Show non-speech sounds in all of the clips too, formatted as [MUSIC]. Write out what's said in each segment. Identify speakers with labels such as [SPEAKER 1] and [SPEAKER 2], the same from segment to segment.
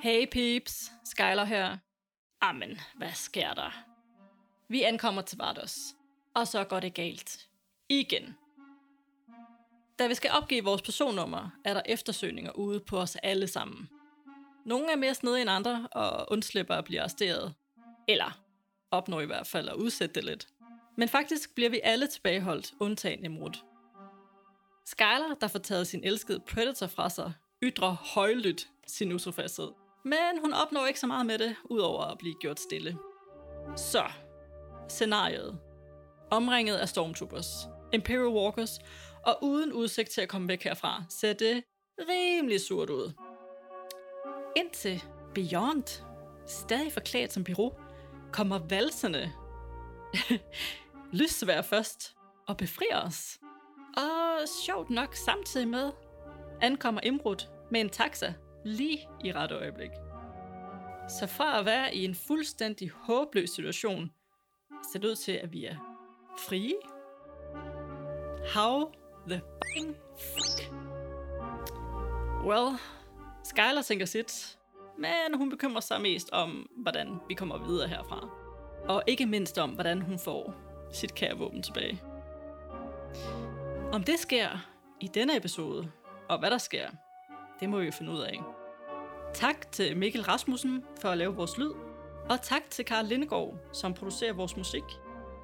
[SPEAKER 1] Hey peeps, Skyler her. Amen, hvad sker der? Vi ankommer til Vardos, og så går det galt. Igen. Da vi skal opgive vores personnummer, er der eftersøgninger ude på os alle sammen. Nogle er mere snedige end andre, og undslipper at blive arresteret. Eller opnår i hvert fald at udsætte det lidt. Men faktisk bliver vi alle tilbageholdt, undtagen Imrud. Skyler, der får taget sin elskede Predator fra sig, ytrer højlydt sin utilfredshed. Men hun opnår ikke så meget med det, udover at blive gjort stille. Så, scenariet. Omringet af Stormtroopers, Imperial Walkers, og uden udsigt til at komme væk herfra, ser det rimelig surt ud. Indtil Beyond, stadig forklædt som Piro, kommer valserne lysvær [LAUGHS] først og befrier os. Og sjovt nok samtidig med ankommer Imrud med en taxa lige i rette øjeblik. Så fra at være i en fuldstændig håbløs situation, ser det ud til, at vi er frie. How the fucking fuck? Well, Skyler tænker sit, men hun bekymrer sig mest om, hvordan vi kommer videre herfra. Og ikke mindst om, hvordan hun får sit kære våben tilbage. Om det sker i denne episode, og hvad der sker, det må vi jo finde ud af. Tak til Mikkel Rasmussen for at lave vores lyd, og tak til Karl Lindegård, som producerer vores musik.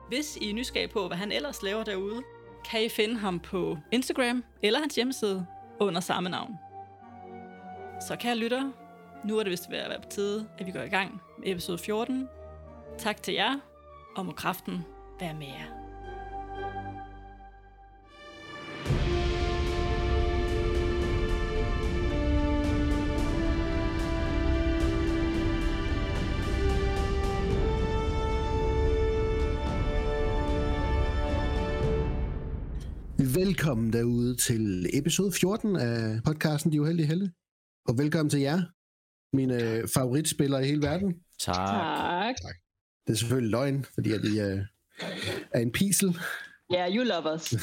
[SPEAKER 1] Hvis I er nysgerrige på, hvad han ellers laver derude, kan I finde ham på Instagram eller hans hjemmeside under samme navn. Så kære lytter, nu er det vist ved at være på tide, at vi går i gang med episode 14. Tak til jer, og må kraften være med jer.
[SPEAKER 2] Velkommen derude til episode 14 af podcasten De Uheldige Helte. Og velkommen til jer, mine favoritspillere i hele verden.
[SPEAKER 3] Tak.
[SPEAKER 4] Tak.
[SPEAKER 2] Det er selvfølgelig løgn, fordi at I er, er en pisel.
[SPEAKER 4] Ja, yeah, you love us. [LAUGHS]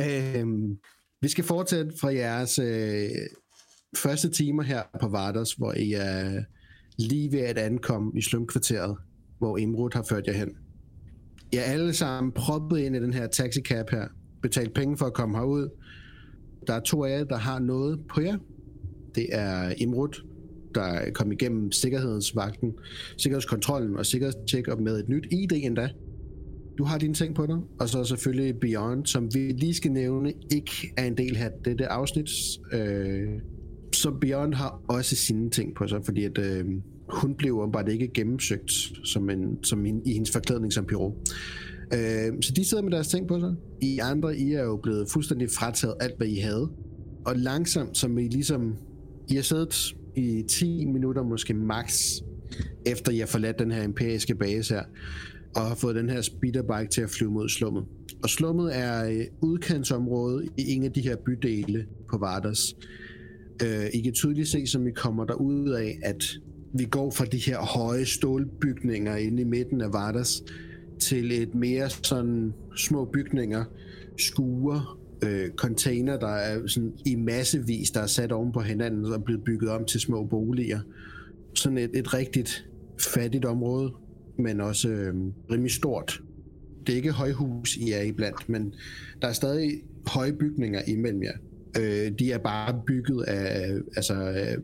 [SPEAKER 2] Øhm, vi skal fortsætte fra jeres øh, første timer her på Vardas, hvor I er lige ved at ankomme i slumkvarteret, hvor Imrud har ført jer hen. I er alle sammen proppet ind i den her taxicab her, betalt penge for at komme herud. Der er to af jer, der har noget på jer. Det er Imrud, der kom igennem sikkerhedsvagten, sikkerhedskontrollen og sikkerhedstjek med et nyt ID endda. Du har dine ting på dig, og så selvfølgelig Beyond, som vi lige skal nævne, ikke er en del af dette afsnit. Øh, så Beyond har også sine ting på sig, fordi at, øh, hun blev åbenbart ikke gennemsøgt som, en, som en, i hendes forklædning som pyro. Øh, så de sidder med deres ting på sig. I andre, I er jo blevet fuldstændig frataget alt, hvad I havde. Og langsomt, som I ligesom... I har siddet i 10 minutter, måske max, efter jeg har forladt den her imperiske base her, og har fået den her speederbike til at flyve mod slummet. Og slummet er udkantsområdet udkantsområde i en af de her bydele på Vardas. Øh, I kan tydeligt se, som vi kommer derud af, at vi går fra de her høje stålbygninger inde i midten af Vardas, til et mere sådan små bygninger, skuer, øh, container, der er sådan i massevis, der er sat oven på hinanden og er blevet bygget om til små boliger. Sådan et, et rigtigt fattigt område, men også øh, rimelig stort. Det er ikke højhus, I er iblandt, men der er stadig høje bygninger imellem jer. Øh, de er bare bygget af altså, øh,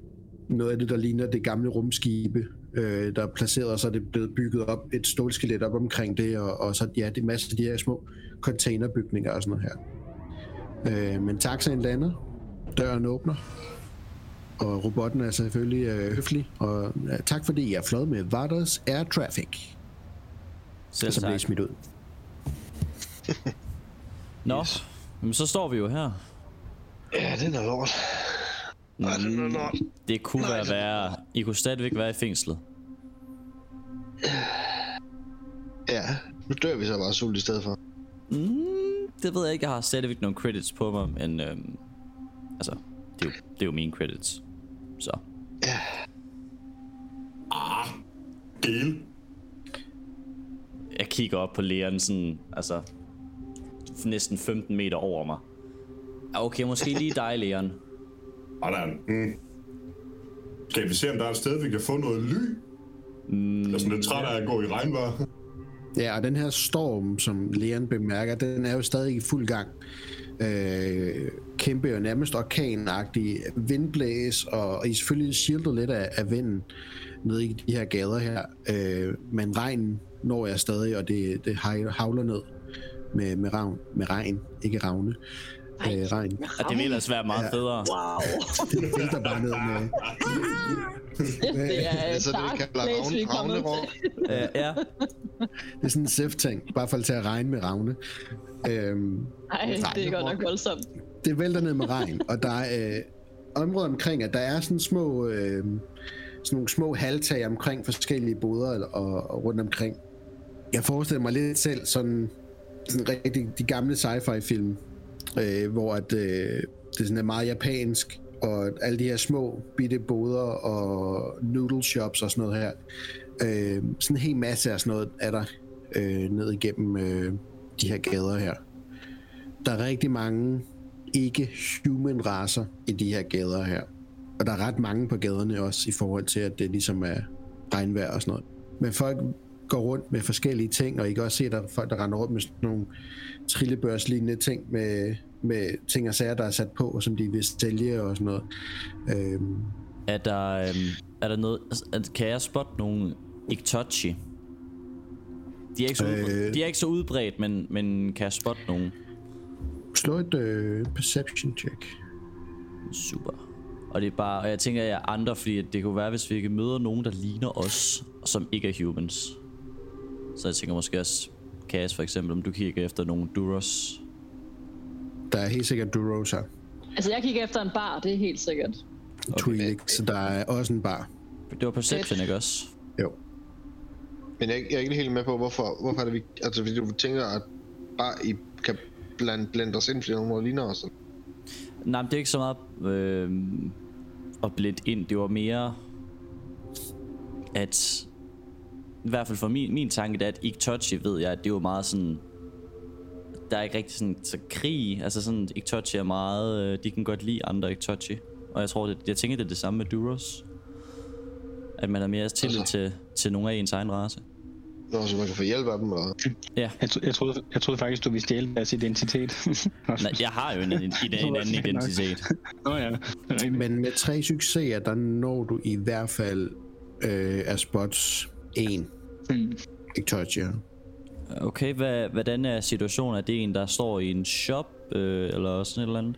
[SPEAKER 2] noget af det, der ligner det gamle rumskibe, øh, der er placeret, og så er det blevet bygget op, et stålskelet op omkring det, og, og så ja, det er masser af de her små containerbygninger og sådan noget her. Øh, men taxaen lander, døren åbner, og robotten er selvfølgelig øh, høflig, og ja, tak fordi I er fløjet med Vardas Air Traffic.
[SPEAKER 3] Selv
[SPEAKER 2] og så bliver smidt ud.
[SPEAKER 3] Nå, men så står vi jo her.
[SPEAKER 5] Ja, det er noget lort. Nej, det er noget lort.
[SPEAKER 3] Det kunne
[SPEAKER 5] Nej,
[SPEAKER 3] være værre. I kunne stadigvæk være i fængslet. [SIGHS]
[SPEAKER 5] Ja, nu dør vi så bare sult i stedet for.
[SPEAKER 3] Mm, det ved jeg ikke. Jeg har stadigvæk nogle credits på mig, men øhm, altså, det er, jo, det er jo mine credits. Så.
[SPEAKER 6] Del.
[SPEAKER 3] Jeg kigger op på Leon sådan, altså, næsten 15 meter over mig. Ja, Okay, måske lige dig, [LAUGHS] Leon.
[SPEAKER 6] Sådan. Mm. Skal vi se, om der er et sted, vi kan få noget ly? Mm, jeg er sådan lidt træt af at gå i regnvejr. [LAUGHS]
[SPEAKER 2] Ja, og den her storm, som Leon bemærker, den er jo stadig i fuld gang. Øh, kæmpe og nærmest orkanagtig vindblæs, og, og I selvfølgelig shielded lidt af, af vinden nede i de her gader her. Øh, men regnen når jeg stadig, og det, det havler ned med, med, ravn, med regn, ikke ravne. Øh, regn.
[SPEAKER 3] Og det ville ellers være meget
[SPEAKER 2] Ja.
[SPEAKER 3] federe.
[SPEAKER 1] Wow. [LAUGHS]
[SPEAKER 2] Det vælter bare ned med, [LAUGHS]
[SPEAKER 1] Det er
[SPEAKER 5] Det er så det,
[SPEAKER 1] dark
[SPEAKER 5] vi kalder
[SPEAKER 1] place, vi er
[SPEAKER 5] ravne,
[SPEAKER 1] kommet
[SPEAKER 5] ravnerår.
[SPEAKER 1] til.
[SPEAKER 3] Øh, ja.
[SPEAKER 2] det er sådan en seft-ting, bare for til at regne med ravne. Øhm,
[SPEAKER 1] Ej, det er godt nok voldsomt.
[SPEAKER 2] det vælter ned med regn, og der er øh, områder omkring, at der er sådan små, øh, sådan nogle små halvtag omkring forskellige boder og, og rundt omkring. Jeg forestiller mig lidt selv sådan, sådan rigtig de gamle sci-fi film, øh, hvor at, øh, det sådan er meget japansk, og alle de her små bitte boder og noodle shops og sådan noget her. Øh, sådan en hel masse af sådan noget er der øh, ned igennem øh, de her gader her. Der er rigtig mange ikke-human raser i de her gader her. Og der er ret mange på gaderne også i forhold til, at det ligesom er regnvejr og sådan noget. Men folk går rundt med forskellige ting, og I kan også se, at der er folk, der render rundt med sådan nogle trillebørslignende ting med, med ting og sager, der er sat på, og som de vil sælge og sådan noget. Øhm,
[SPEAKER 3] Er der, øhm, er der noget... Kan jeg spotte nogle Iktochi? De er ikke så, udbredt,
[SPEAKER 2] Øh.
[SPEAKER 3] de er ikke så udbredt, men, men kan jeg spotte nogle?
[SPEAKER 2] slå et øh, perception check.
[SPEAKER 3] Super. Og det er bare, og jeg tænker, at jeg er andre, fordi det kunne være, hvis vi ikke møder nogen, der ligner os, som ikke er humans. Så jeg tænker måske også, Cass for eksempel, om du kigger efter nogle Duros.
[SPEAKER 2] Der er helt sikkert Duros her.
[SPEAKER 1] Altså, jeg kigger efter en bar, det er helt sikkert.
[SPEAKER 2] Okay. Twi'lek, så der er også en bar.
[SPEAKER 3] Det var Perception, ikke også?
[SPEAKER 2] Jo.
[SPEAKER 5] Men jeg, jeg er ikke helt med på, hvorfor, hvorfor er det vi... Altså, fordi du tænker, at bare I kan blande, blande os ind, fordi nogen ligner os.
[SPEAKER 3] Nej, men det er ikke så meget øh, at blende ind. Det var mere, at i hvert fald for min, min tanke, det er, at Iktochi ved jeg, at det er jo meget sådan, der er ikke rigtig sådan så krig. Altså sådan, Iktochi er meget, øh, de kan godt lide andre Iktochi. Og jeg tror, det, jeg tænker, det er det samme med Duros. At man er mere tillid
[SPEAKER 5] Altså-
[SPEAKER 3] til, til nogle af ens egen race.
[SPEAKER 5] Nå, så man kan få hjælp af dem, eller...
[SPEAKER 3] Ja,
[SPEAKER 7] Jeg, tro- jeg, troede, jeg troede faktisk, du ville stjæle deres identitet. [LAUGHS]
[SPEAKER 3] Nej, jeg har jo en, en, en, [LAUGHS] en anden identitet.
[SPEAKER 7] Nå ja.
[SPEAKER 2] Men med tre succeser, der når du i hvert fald øh, af spots en.
[SPEAKER 7] Mm.
[SPEAKER 2] Ikke touch, ja.
[SPEAKER 3] Okay, hvad, hvordan er situationen? Er det en, der står i en shop, øh, eller sådan et eller andet?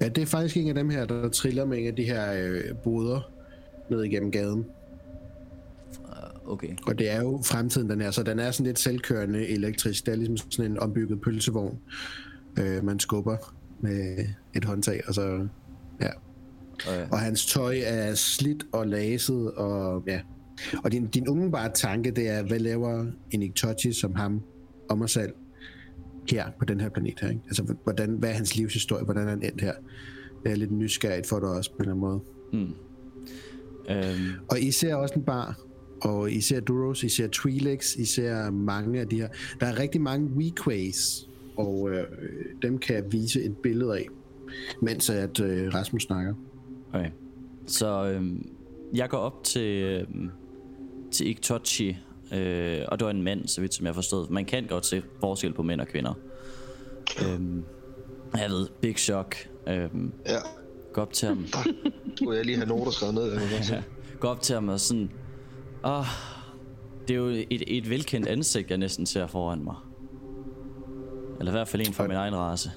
[SPEAKER 2] Ja, det er faktisk en af dem her, der triller med en af de her øh, boder ned igennem gaden.
[SPEAKER 3] Okay.
[SPEAKER 2] Og det er jo fremtiden, den er. Så den er sådan lidt selvkørende elektrisk. Det er ligesom sådan en ombygget pølsevogn. Øh, man skubber med et håndtag, og så... Ja.
[SPEAKER 3] Okay.
[SPEAKER 2] Og hans tøj er slidt og laset, og ja. Og din, din umiddelbare tanke, det er, hvad laver en Iktochi som ham og mig selv her på den her planet her, ikke? Altså, hvordan, hvad er hans livshistorie, hvordan er han endt her? Det er lidt nysgerrigt for dig også på en eller anden måde.
[SPEAKER 3] Øhm,
[SPEAKER 2] Og I ser også en bar, og I ser Duros, I ser Twi'leks, I ser mange af de her. Der er rigtig mange Weequays, og øh, dem kan jeg vise et billede af, mens at øh, Rasmus snakker.
[SPEAKER 3] okay. Så øhm, jeg går op til, øhm, til Iktochi, øh, og det var en mand, så vidt som jeg forstod. Man kan godt se forskel på mænd og kvinder. Øhm, jeg ved, Big Shock. Øhm,
[SPEAKER 5] Ja,
[SPEAKER 3] gå op til ham.
[SPEAKER 5] skulle jeg lige have noter skrevet ned.
[SPEAKER 3] Ja, gå op til ham og sådan... Åh, det er jo et, et velkendt ansigt, jeg næsten ser foran mig. Eller i hvert fald en fra min egen race.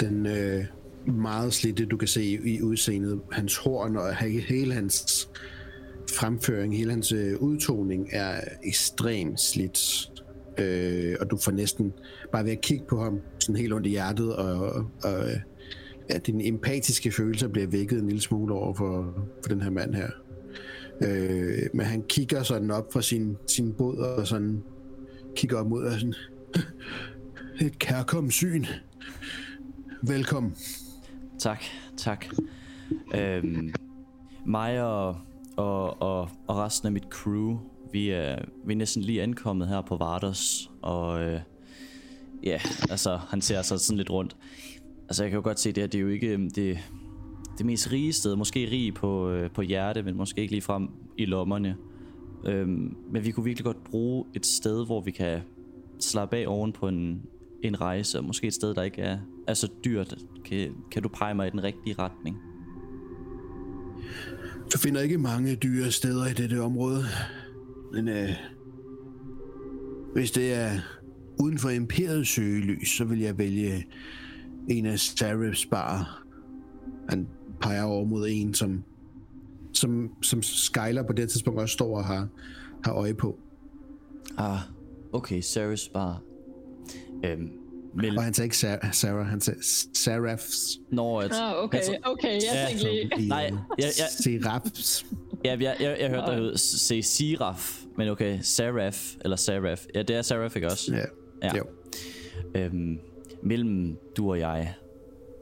[SPEAKER 2] Den øh, meget slidte, du kan se i, i udseendet, hans horn og he- hele hans fremføring, hele hans øh, udtoning er ekstremt slidt. Øh, og du får næsten bare ved at kigge på ham sådan helt ondt i hjertet, og, og øh, ja, dine empatiske følelser bliver vækket en lille smule over for, for den her mand her. Øh, men han kigger sådan op fra sin, sin båd og sådan kigger op mod og sådan et kærkommen syn. Velkommen.
[SPEAKER 3] Tak, tak. Øhm, mig og, og, og, og resten af mit crew, vi er, vi er næsten lige ankommet her på Vardos, og øh, ja, altså han ser sig sådan lidt rundt. Altså jeg kan jo godt se det her, det er jo ikke, øhm, det, det mest rige sted. Måske rig på, øh, på hjerte, men måske ikke lige frem i lommerne. Øhm, men vi kunne virkelig godt bruge et sted, hvor vi kan slappe af oven på en, en rejse, og måske et sted, der ikke er, er så dyrt. Kan, kan du pege mig i den rigtige retning?
[SPEAKER 2] Du finder ikke mange dyre steder i dette område. Men øh, hvis det er uden for imperiets søgelys, så vil jeg vælge en af Sarifs barer. Han peger over mod en, som, som, som Skyler på det tidspunkt også står og har, har øje på.
[SPEAKER 3] Ah, okay, Sarah's bar. Øhm, Mel-
[SPEAKER 2] Og han sagde ikke Sarah, Sarah han sagde Seraphs.
[SPEAKER 3] Når at,
[SPEAKER 1] Ah, okay,
[SPEAKER 3] altså-
[SPEAKER 1] okay, jeg
[SPEAKER 3] Ja,
[SPEAKER 1] tænkte lige.
[SPEAKER 3] Nej, jeg- jeg-
[SPEAKER 2] Seraphs.
[SPEAKER 3] Ja, jeg, jeg, jeg hørte dig sige Siraf, men okay, Seraph, eller Seraph. Ja, det er Seraph, ikke også?
[SPEAKER 2] Ja.
[SPEAKER 3] Ja.
[SPEAKER 2] Jo.
[SPEAKER 3] Øhm, mellem du og jeg,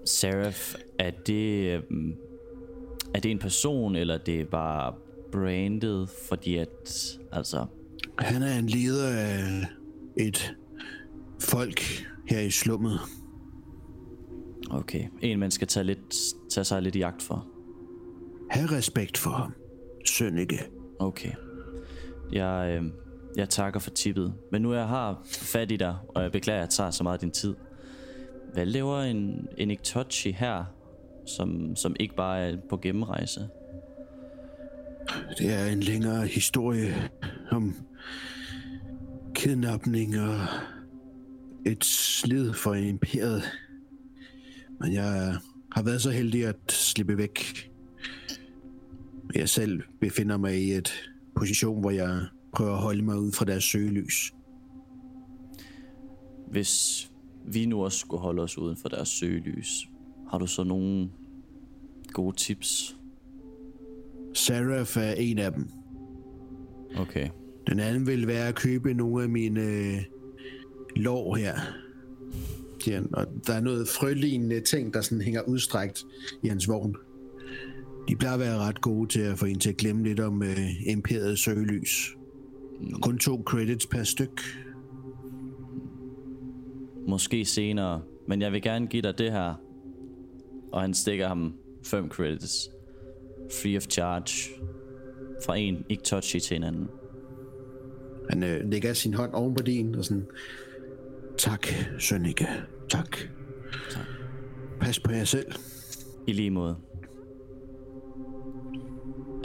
[SPEAKER 3] Seraph, er det, øhm, er det en person, eller det er bare branded, fordi at, altså,
[SPEAKER 2] Han er en leder af et folk her i slummet.
[SPEAKER 3] okay, en man skal tage, lidt, tage sig lidt i jagt for.
[SPEAKER 2] Ha' respekt for ham, Sønneke.
[SPEAKER 3] Okay. Jeg, øh, jeg takker for tippet. Men nu jeg har fat i dig, og jeg beklager, at jeg tager så meget af din tid. Hvad laver en, en Iktochi her, som, som ikke bare er på gennemrejse?
[SPEAKER 2] Det er en længere historie om kidnapning og et slid for imperiet. Men jeg har været så heldig at slippe væk. Jeg selv befinder mig i et position, hvor jeg prøver at holde mig ud fra deres søgelys.
[SPEAKER 3] Hvis vi nu også skulle holde os uden for deres søgelys, har du så nogle gode tips?
[SPEAKER 2] Seraph er en af dem.
[SPEAKER 3] Okay.
[SPEAKER 2] Den anden vil være at købe nogle af mine øh, lår her. siger han. Og der er noget frølignende ting, der sådan hænger udstrækt i hans vogn. De plejer at være ret gode til at få en til at glemme lidt om øh, imperiets søgelys. Og kun to credits per styk.
[SPEAKER 3] Måske senere, men jeg vil gerne give dig det her. Og han stikker ham 5 credits. Free of charge. Fra en Iktochi til en anden.
[SPEAKER 2] Han øh, lægger sin hånd oven på din og sådan... Tak, Sønneke. Tak.
[SPEAKER 3] Tak.
[SPEAKER 2] Pas på jer selv.
[SPEAKER 3] I lige måde.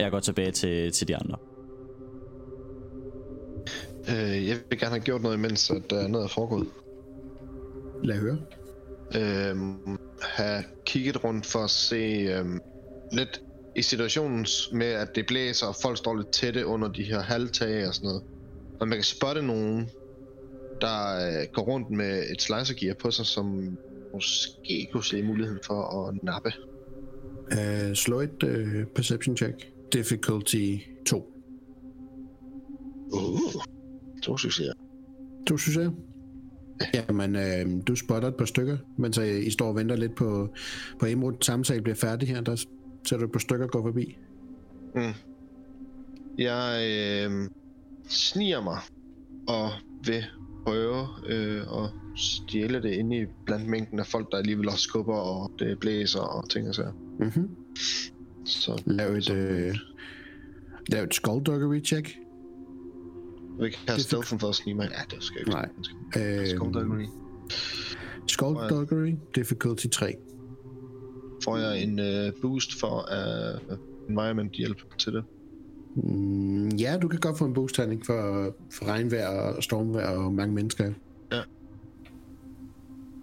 [SPEAKER 3] Jeg går tilbage til, til de andre.
[SPEAKER 5] Øh, jeg vil gerne have gjort noget, imens at der er noget er foregået.
[SPEAKER 2] Lad høre.
[SPEAKER 5] Øhm, have kigget rundt for at se øhm, lidt i situationen med, at det blæser, og folk står lidt tætte under de her halvtage og sådan noget. Og man kan spotte nogen, der øh, går rundt med et slicergear på sig, som måske kunne se muligheden for at nappe.
[SPEAKER 2] Uh, slå et uh, perception check. Difficulty 2.
[SPEAKER 5] Uh, to succeser.
[SPEAKER 2] Du synes jeg? Jamen, øh, du spotter et par stykker, mens øh, I står og venter lidt på, på Emrud samtale bliver færdig her. Der ser du et par stykker gå forbi.
[SPEAKER 5] Mm. Jeg øh, sniger mig og vil prøve øh, at stjæle det inde i blandt mængden af folk, der alligevel også skubber, og det blæser og ting og sager.
[SPEAKER 2] Mm-hmm.
[SPEAKER 5] Så
[SPEAKER 2] Lav et,
[SPEAKER 5] så-
[SPEAKER 2] øh, lav et skullduggery check.
[SPEAKER 5] vi kan have stealthen for at snige mig. Ja, det skal ikke.
[SPEAKER 2] Nej.
[SPEAKER 5] Øh,
[SPEAKER 2] Øh,
[SPEAKER 5] Skullduggery.
[SPEAKER 2] skullduggery, difficulty 3.
[SPEAKER 5] Får jeg en øh, boost for uh, environment hjælp til det?
[SPEAKER 2] Mm, ja, du kan godt få en boosthandling for, for regnvejr og stormvejr og mange mennesker.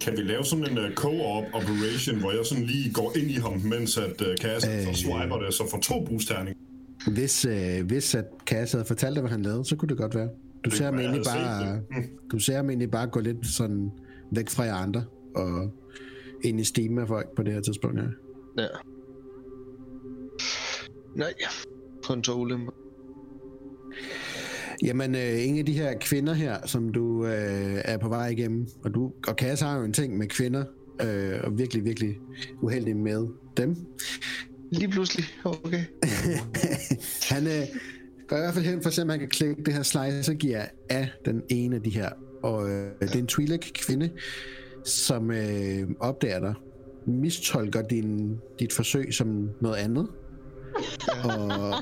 [SPEAKER 6] Kan vi lave sådan en uh, co-op operation, hvor jeg sådan lige går ind i ham, mens at uh, kassen øh... Så swiper det, så får to boost-terninger?
[SPEAKER 2] Hvis, øh, hvis at Cass havde fortalt dig, hvad han lavede, så kunne det godt være. Du ser ham egentlig bare,
[SPEAKER 6] set
[SPEAKER 2] du ser ham egentlig bare gå lidt sådan væk fra jer andre og ind i stimen af folk på det her tidspunkt her.
[SPEAKER 5] Ja. Nej. Kun to ulemper.
[SPEAKER 2] Jamen, øh, en af de her kvinder her, som du øh, er på vej igennem, og du og Cass har jo en ting med kvinder, øh, og virkelig, virkelig uheldig med dem.
[SPEAKER 5] Lige pludselig. Okay. [LAUGHS]
[SPEAKER 2] Han øh, går i hvert fald hen for at se, om han kan klikke det her slicer gear af den ene af de her. Og øh, det er en Twi'lek kvinde, som øh, opdager dig mistolker din, dit forsøg som noget andet. Og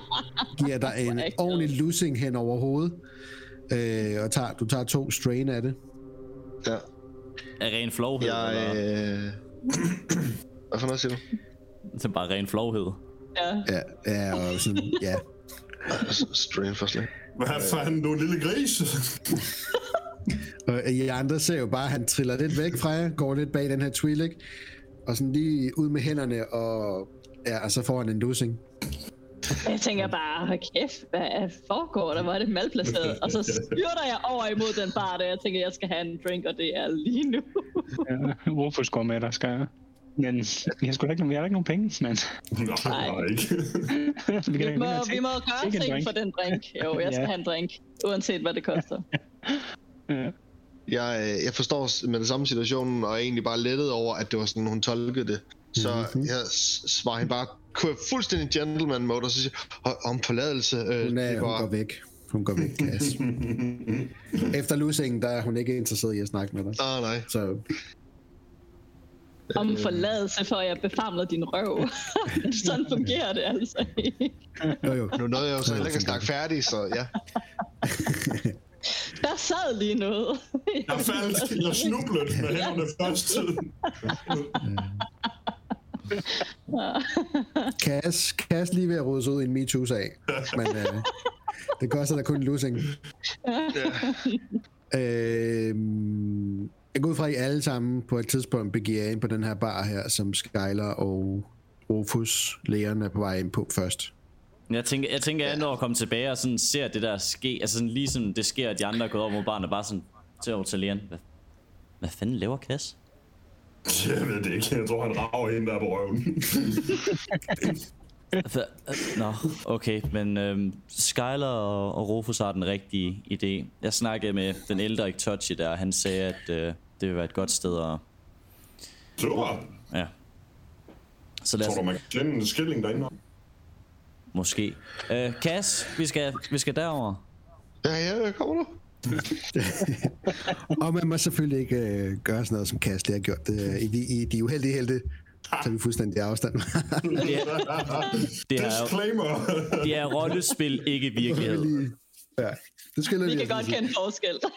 [SPEAKER 2] giver [LAUGHS] dig en ordentlig losing hen over hovedet. Øh, og tager, du tager to strain af det.
[SPEAKER 5] Ja.
[SPEAKER 3] Er ren flovhed,
[SPEAKER 5] Jeg...
[SPEAKER 3] eller?
[SPEAKER 5] Øh... Hvad for noget siger du?
[SPEAKER 3] Det er bare ren flovhed.
[SPEAKER 1] Ja.
[SPEAKER 2] Ja, ja og sådan, ja.
[SPEAKER 5] Strain for slag.
[SPEAKER 6] Hvad fanden, du er en lille gris? [LAUGHS]
[SPEAKER 2] Og I andre ser jo bare, at han triller lidt væk fra jer, går lidt bag den her Twi'lek, og sådan lige ud med hænderne, og, ja, og så får han en losing.
[SPEAKER 1] Jeg tænker bare, hold kæft, hvad foregår der? Hvor er det malplaceret? Og så styrter jeg over imod den bar, der jeg tænker, jeg skal have en drink, og det er lige nu. [LAUGHS]
[SPEAKER 7] Ja, Rufus går med dig, skal jeg. Men vi har sgu da ikke, vi har ikke nogen penge, men
[SPEAKER 6] Nej, nej, [LAUGHS] ikke.
[SPEAKER 7] vi
[SPEAKER 1] Vi må, vi må gøre ting
[SPEAKER 7] drink.
[SPEAKER 1] for den drink. Jo, jeg skal
[SPEAKER 7] Ja.
[SPEAKER 1] have en drink, uanset hvad det koster. [LAUGHS]
[SPEAKER 7] Ja.
[SPEAKER 5] Jeg, øh, jeg forstår med det samme situationen, og er egentlig bare lettet over, at det var sådan, hun tolkede det. Så mm-hmm. jeg svarer hende bare kører fuldstændig gentleman mode, og så siger om forladelse. Øh,
[SPEAKER 2] Hun, er,
[SPEAKER 5] det
[SPEAKER 2] hun
[SPEAKER 5] var,
[SPEAKER 2] går væk. Hun går væk, [LAUGHS] Cass. Efter losingen, der er hun ikke interesseret i at snakke med dig.
[SPEAKER 5] Ah, nej.
[SPEAKER 2] Så
[SPEAKER 1] Om forladelse for, at jeg befamler din røv. [LAUGHS] Sådan fungerer det altså ikke.
[SPEAKER 2] jo, jo.
[SPEAKER 5] Nu nåede jeg jo så heller ikke at snakke færdig, så ja. [LAUGHS]
[SPEAKER 1] Der sad lige noget.
[SPEAKER 6] Jeg faldt, jeg snublede med hænderne først. [LAUGHS]
[SPEAKER 2] Cass, Cass lige ved at rode ud i en MeToo-sag. Men øh, det koster da kun en losing. Øh, jeg går ud fra, at I alle sammen på et tidspunkt begiver ind på den her bar her, som Skyler og Rufus, lægerne er på vej ind på først.
[SPEAKER 3] Jeg tænker, jeg tænker, jeg når at komme tilbage og sådan ser det der ske. Altså sådan lige som det sker, at de andre er gået over mod barnet, bare sådan til over til Leon. Hvad, hvad fanden laver Cass? [LAUGHS]
[SPEAKER 6] Jeg ved det ikke. Jeg tror, han rager hende der på røven.
[SPEAKER 3] Hva- [LAUGHS] Nå, okay, men øhm, Skyler og, og Rufus har den rigtige idé. Jeg snakkede med den ældre Itochi der, og han sagde, at øh, det vil være et godt sted at...
[SPEAKER 6] Super.
[SPEAKER 3] Ja. Så lad os
[SPEAKER 6] Tror du, man kan tjene en skilling derinde?
[SPEAKER 3] måske... Øh, Cass, vi skal, vi skal derover.
[SPEAKER 5] Ja, ja, kommer du. [LAUGHS]
[SPEAKER 2] Og man må selvfølgelig ikke øh, gøre sådan noget, som Cass lige har gjort. Det, i, de, I de uheldige helte, så er vi fuldstændig afstand.
[SPEAKER 3] Det er, det er,
[SPEAKER 6] Disclaimer.
[SPEAKER 3] det er rollespil, ikke virkelighed.
[SPEAKER 2] Lige- ja, det skal
[SPEAKER 1] Vi
[SPEAKER 2] lige
[SPEAKER 1] kan godt kende forskel. [LAUGHS]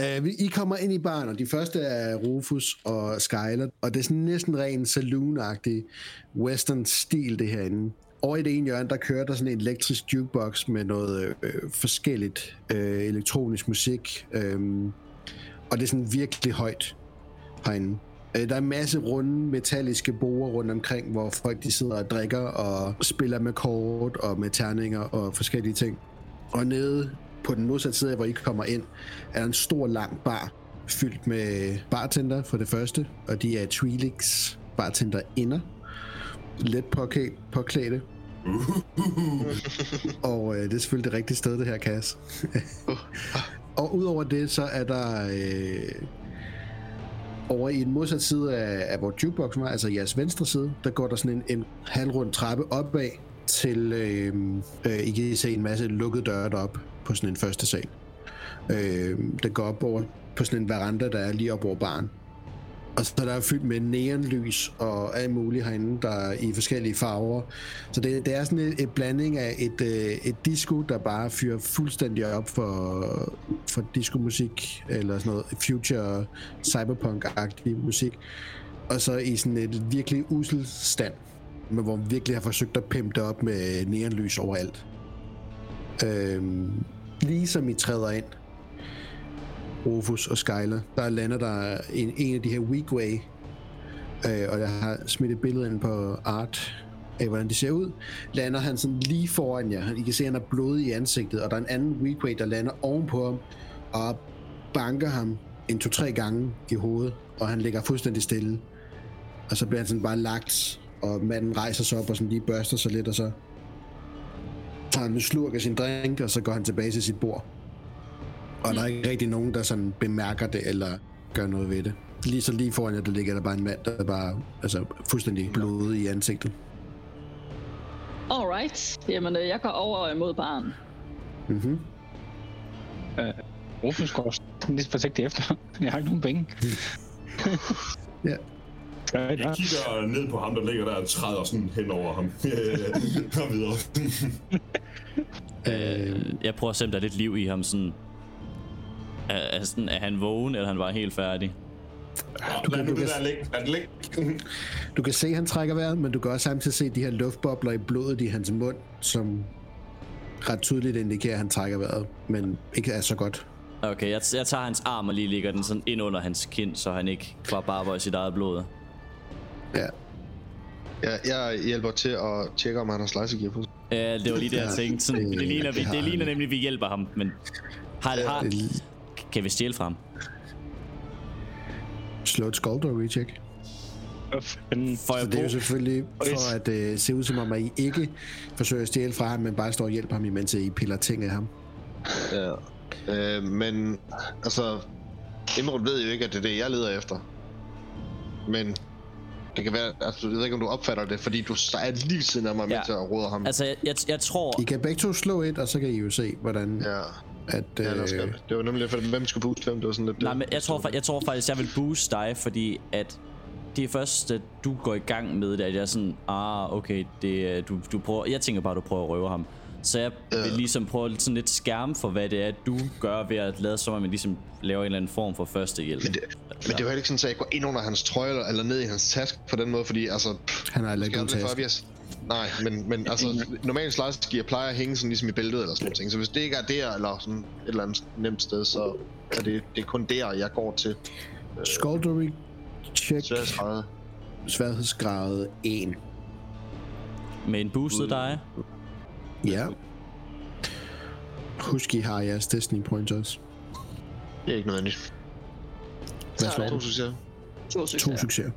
[SPEAKER 2] Uh, I kommer ind i baren, og de første er Rufus og Skyler, og det er sådan næsten ren saloon-agtig western-stil, det herinde. Over i det ene hjørne, der kører der sådan en elektrisk jukebox med noget øh, forskelligt øh, elektronisk musik, Øh, og det er sådan virkelig højt herinde. Øh, Der er en masse runde metalliske borer rundt omkring, hvor folk de sidder og drikker og spiller med kort og med terninger og forskellige ting. Og nede på den modsatte side, hvor I kommer ind, er der en stor lang bar, fyldt med bartender for det første, og de er Twilix bartender inder. Let påklædte. [LAUGHS] og øh, det er selvfølgelig det rigtige sted, det her kasse. [LAUGHS] og udover det, så er der øh, over i den modsatte side af, af hvor jukeboxen var, altså jeres venstre side, der går der sådan en, en halvrund trappe opad til, øh, øh, I kan se en masse lukkede døre derop på sådan en første sal. Øh, der går op over på sådan en veranda, der er lige op over baren. Og så der er fyldt med neonlys og alt muligt herinde, der er i forskellige farver. Så det, det er sådan et, et blanding af et, øh, et disco, der bare fyrer fuldstændig op for, for discomusik, eller sådan noget future cyberpunk-agtig musik. Og så i sådan et virkelig usel stand, men hvor man virkelig har forsøgt at pimpe det op med neonlys overalt. Øhm, lige som I træder ind, Rufus og Skyler, der lander der en, en af de her Weekway, øh, og jeg har smidt et billede ind på art af, hvordan de ser ud, lander han sådan lige foran jer. I kan se, at han er blodig i ansigtet, og der er en anden Weekway, der lander ovenpå ham, og banker ham en to-tre gange i hovedet, og han ligger fuldstændig stille. Og så bliver han sådan bare lagt, og manden rejser sig op og sådan lige børster sig lidt, og så tager han en slurk af sin drink, og så går han tilbage til sit bord. Og der er ikke rigtig nogen, der sådan bemærker det, eller gør noget ved det. Lige så lige foran jer, der ligger der bare en mand, der er bare altså, fuldstændig blodet i ansigtet.
[SPEAKER 1] Alright. Jamen, øh, jeg går over imod baren.
[SPEAKER 2] Mm-hmm.
[SPEAKER 7] Rufus går lidt forsigtigt efter. [LAUGHS] Jeg har ikke nogen penge. [LAUGHS]
[SPEAKER 2] Ja.
[SPEAKER 6] Jeg kigger ned på ham, der ligger der og træder sådan hen over ham. [LAUGHS] Kom videre.
[SPEAKER 3] Øh, jeg prøver at se, om der er lidt liv i ham. Sådan, er, er, sådan, er han vågen, eller er han bare helt færdig?
[SPEAKER 2] Du kan-.
[SPEAKER 6] Lad det ligge.
[SPEAKER 2] Du kan se, at han trækker vejret, men du kan også samtidig se de her luftbobler i blodet i hans mund, som ret tydeligt indikerer, at han trækker vejret, men ikke er så godt.
[SPEAKER 3] Okay, jeg, jeg tager hans arm og lige lægger den sådan ind under hans kind, så han ikke bare barber i sit eget blod.
[SPEAKER 2] Ja.
[SPEAKER 5] Ja, jeg hjælper til at tjekke, om han har slicegear på.
[SPEAKER 3] Ja, det var lige det, jeg tænkte. Sådan,
[SPEAKER 2] det-
[SPEAKER 3] ligner, vi,
[SPEAKER 2] det
[SPEAKER 3] ligner nemlig, at vi hjælper ham, men har, har, kan vi stjæle fra ham?
[SPEAKER 2] Slå et skulder check.
[SPEAKER 7] Hvor fanden-
[SPEAKER 3] Får
[SPEAKER 2] Så det er jo selvfølgelig for at uh, se ud som om, at I ikke forsøger at stjæle fra ham, men bare står og hjælper ham, imens I piller ting af ham.
[SPEAKER 5] Ja. Øh, men, altså... Emerald ved jo ikke, at det er det, jeg leder efter. Men... Det kan være, altså, jeg ved ikke, om du opfatter det, fordi du er lige siden af mig,
[SPEAKER 3] Ja.
[SPEAKER 5] mens jeg råder ham.
[SPEAKER 3] Altså, jeg, jeg, jeg tror...
[SPEAKER 2] I kan begge to slå et, og så kan I jo se, hvordan
[SPEAKER 5] Ja,
[SPEAKER 2] at...
[SPEAKER 5] ja det,
[SPEAKER 2] Øh,
[SPEAKER 5] var det var nemlig for hvem skulle booste hvem, det var sådan lidt...
[SPEAKER 3] Nej, men jeg tror, jeg tror faktisk, jeg vil boost dig, fordi at det er først, at du går i gang med det, at jeg er sådan, ah, okay, det, er- du, du prøver, jeg tænker bare, at du prøver at røve ham. Så jeg vil ligesom prøve lidt- sådan lidt skærme for, hvad det er, du gør ved at lade som om, man ligesom laver en eller anden form for førstehjælp.
[SPEAKER 5] Men det, men det er jo heller ikke sådan, at jeg går ind under hans trøje eller, eller ned i hans taske på den måde, fordi altså... pff,
[SPEAKER 2] han har
[SPEAKER 5] for
[SPEAKER 2] taske.
[SPEAKER 5] obvious. Nej, men, men altså, normalt slice gear plejer at hænge sådan ligesom i bæltet eller sådan noget ting. Så hvis det ikke er der, eller sådan et eller andet nemt sted, så er det, det er kun der, jeg går til.
[SPEAKER 2] Skuldery check,
[SPEAKER 5] skrevet.
[SPEAKER 2] sværhedsgrad 1.
[SPEAKER 3] Med en boostet dig.
[SPEAKER 2] Ja. Husk, I har jeres destiny points også.
[SPEAKER 5] Det er ikke noget nyt.
[SPEAKER 2] Hvad slår
[SPEAKER 5] To
[SPEAKER 2] du?
[SPEAKER 5] succeser.
[SPEAKER 1] To succeser.
[SPEAKER 2] To succeser.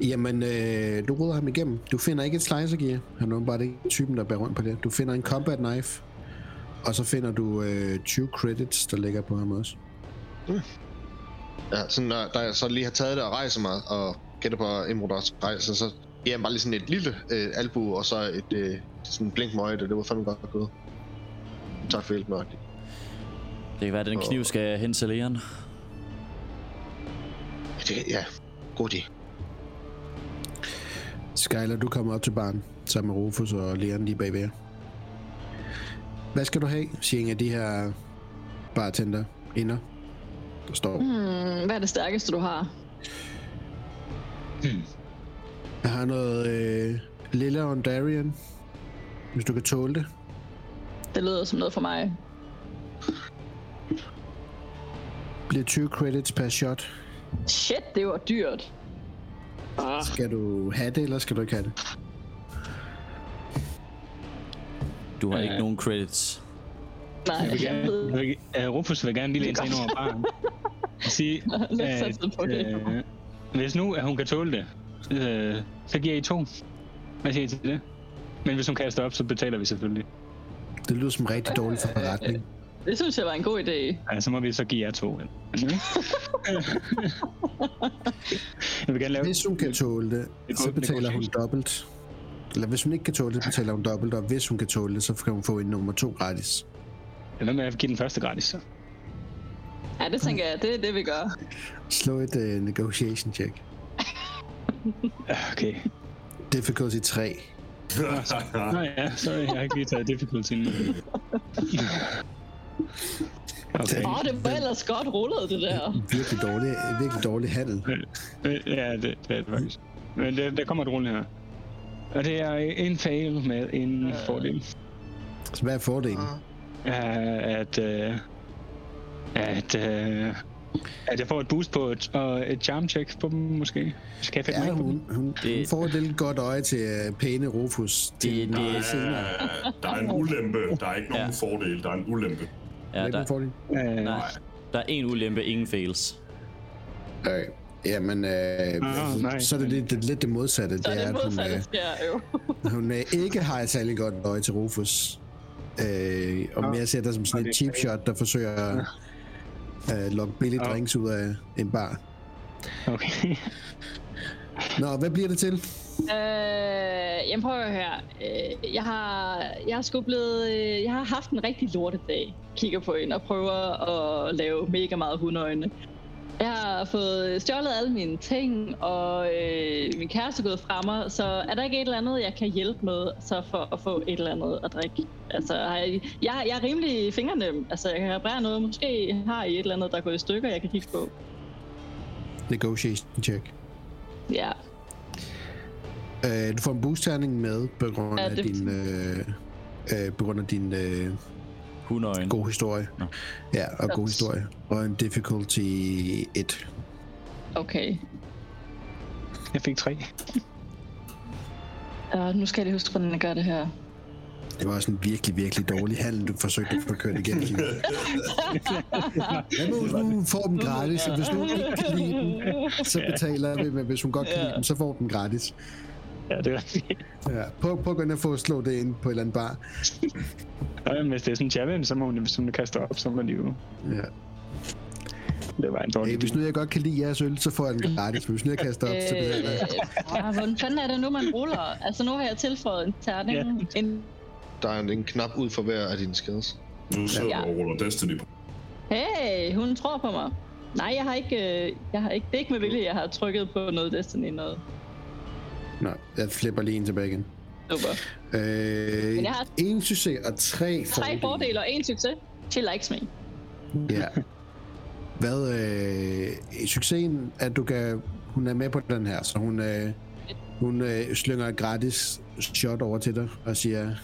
[SPEAKER 2] Jamen, øh, du ruder ham igennem. Du finder ikke et slicer gear. Han er åbenbart ikke typen, der bærer rundt på det. Du finder en combat knife. Og så finder du øh, 20 credits, der ligger på ham også.
[SPEAKER 5] Ja, sådan, når, da jeg så lige har taget det og rejser mig og gætter på Imrodars rejse, så jeg bare lige sådan et lille øh, albu og så et øh, sådan blink med øjet, og det var fandme godt gået. Tak for hjælpen, Agtig.
[SPEAKER 3] Det kan være, at den kniv skal hen til Leon.
[SPEAKER 5] Det, ja, god idé.
[SPEAKER 2] Skyler, du kommer op til barn sammen med Rufus og Leon lige bagved jer. Hvad skal du have, siger en af de her bartender inder, der står.
[SPEAKER 1] Hmm, hvad er det stærkeste, du har?
[SPEAKER 2] Jeg har noget øh, lille Ondarian, hvis du kan tåle det.
[SPEAKER 1] Det lyder som noget for mig.
[SPEAKER 2] Bliver 20 credits per shot.
[SPEAKER 1] Shit, det var dyrt. Ah,
[SPEAKER 2] Skal du have det, eller skal du ikke have det?
[SPEAKER 3] Du har
[SPEAKER 7] Øh.
[SPEAKER 3] ikke nogen credits.
[SPEAKER 1] nej,
[SPEAKER 7] Jeg vil
[SPEAKER 1] jeg
[SPEAKER 7] gerne,
[SPEAKER 1] ved.
[SPEAKER 7] vil, uh, Rufus vil gerne lige læne sig ind over baren. Sige, [LAUGHS] at, øh, hvis nu at hun kan tåle det, øh, så giver I to. Hvad siger I til det? Men hvis hun kaster op, så betaler vi selvfølgelig.
[SPEAKER 2] Det lyder som en rigtig dårlig forretning.
[SPEAKER 1] Det synes jeg var en god idé.
[SPEAKER 7] Ja, så må vi så give jer to. [LAUGHS] jeg vil gerne lave...
[SPEAKER 2] Hvis hun kan tåle det, så betaler hun dobbelt. Eller hvis hun ikke kan tåle det, betaler hun dobbelt, og hvis hun kan tåle det, så kan hun få en nummer to gratis.
[SPEAKER 7] Det er noget med at give den første gratis, så.
[SPEAKER 1] Ja, det tænker jeg, det er det, vi gør.
[SPEAKER 2] Slå et uh, negotiation check.
[SPEAKER 7] Okay.
[SPEAKER 2] Difficulty 3. [LAUGHS]
[SPEAKER 7] Nå ja, sorry, jeg har ikke lige taget difficulty nu. Okay.
[SPEAKER 1] Åh, oh, det var ellers godt rullet, det der.
[SPEAKER 2] Virkelig dårlig, virkelig dårlig handel.
[SPEAKER 7] Øh, Ja, det, det er det faktisk. Men det, der kommer et rulle her. Og det er en fail med en fordel.
[SPEAKER 2] Så hvad er fordelen?
[SPEAKER 7] Ja, at, øh, at, øh, at jeg får et boost på et, og et charm check på dem, måske. Skal jeg mig
[SPEAKER 2] Ja,
[SPEAKER 7] dem?
[SPEAKER 2] hun, hun, hun
[SPEAKER 3] Det-
[SPEAKER 2] får et lille godt øje til uh, pæne Rufus. Til
[SPEAKER 3] Det-
[SPEAKER 2] det,
[SPEAKER 3] det-
[SPEAKER 2] det, senere.
[SPEAKER 6] der er en ulempe. Der er ikke nogen
[SPEAKER 3] Ja.
[SPEAKER 6] fordel. Der er en ulempe.
[SPEAKER 3] Ja,
[SPEAKER 2] Ja,
[SPEAKER 3] der,
[SPEAKER 2] der... fordel.
[SPEAKER 7] Øh,
[SPEAKER 3] nej, der er en ulempe, ingen fails.
[SPEAKER 2] Okay. Jamen, øh,
[SPEAKER 7] nej.
[SPEAKER 2] så er det lidt det, lidt det modsatte.
[SPEAKER 1] Så
[SPEAKER 2] det
[SPEAKER 1] det
[SPEAKER 2] er, at hun,
[SPEAKER 1] modsatte
[SPEAKER 2] øh,
[SPEAKER 1] sker jo. [LAUGHS]
[SPEAKER 2] hun øh, ikke har et særlig godt øje til Rufus. Øh, og mere ser det som sådan et cheap shot, der forsøger at øh, lokke billige
[SPEAKER 7] Ja.
[SPEAKER 2] drinks ud af en bar.
[SPEAKER 7] Okay. [LAUGHS]
[SPEAKER 2] Nå, hvad bliver det til?
[SPEAKER 1] Øh, jamen prøv at høre her. Øh, jeg har, jeg har sgu blevet, øh, jeg har haft en rigtig lortedag. Kigger på hende og prøver at lave mega meget hundøjne. Jeg har fået stjålet alle mine ting, og øh, min kæreste er gået fra mig, så er der ikke et eller andet, jeg kan hjælpe med, så for at få et eller andet at drikke? Altså, har jeg, jeg, jeg er rimelig fingernem. Altså, jeg kan reparere noget. Måske har I et eller andet, der er gået i stykker, jeg kan kigge på.
[SPEAKER 2] Negotiation check.
[SPEAKER 1] Ja.
[SPEAKER 2] Øh, du får en boost-terning med på grund
[SPEAKER 1] Ja,
[SPEAKER 2] af
[SPEAKER 1] det-
[SPEAKER 2] din, øh, øh, på grund af din øh,
[SPEAKER 3] Hundøjen.
[SPEAKER 2] god historie.
[SPEAKER 3] Nå.
[SPEAKER 2] Ja, og god historie. Og en difficulty 1.
[SPEAKER 1] Okay.
[SPEAKER 7] Jeg fik tre.
[SPEAKER 1] Uh, nu skal jeg lige huske, hvordan jeg gør det her.
[SPEAKER 2] Det var også en virkelig, virkelig dårlig handel, du forsøgte at få kørt igennem. [LAUGHS] Kim. Ja, nu, nu får dem gratis, så hvis du ikke kan lide dem, så betaler vi, men hvis hun godt kan lide dem, så får dem gratis.
[SPEAKER 7] Ja, det er rigtigt.
[SPEAKER 2] Ja, prøv, prøv at gå ind og få slå det ind på et eller andet bar.
[SPEAKER 7] Nå, [LAUGHS] jamen, hvis det er sådan en challenge, så må hun, hvis hun kaster op, så må de jo...
[SPEAKER 2] Ja.
[SPEAKER 7] Det var en dårlig
[SPEAKER 2] Hey, hvis nu jeg godt kan lide jeres øl, så får jeg den gratis. Hvis nu jeg kaster op, så betaler jeg.
[SPEAKER 1] Øh, hvordan fanden er det nu, man ruller? Altså, nu har jeg tilføjet en terning.
[SPEAKER 7] Ja.
[SPEAKER 1] En...
[SPEAKER 5] Der er en knap ud for hver af dine skills.
[SPEAKER 6] Nu sidder
[SPEAKER 1] Ja.
[SPEAKER 6] og ruller Destiny på.
[SPEAKER 1] Hey, hun tror på mig. Nej, jeg har ikke, øh, jeg har ikke, det er ikke med vilje, jeg har trykket på noget Destiny noget.
[SPEAKER 2] Nå, jeg flipper lige en tilbage igen.
[SPEAKER 1] Super.
[SPEAKER 2] Øh,
[SPEAKER 1] Men jeg har-
[SPEAKER 2] en succes og tre
[SPEAKER 1] Tre fordele og en succes. She likes me.
[SPEAKER 2] Ja. Hvad, øh, succesen, at du kan, hun er med på den her, så hun, øh, hun øh, slynger et gratis shot over til dig og siger,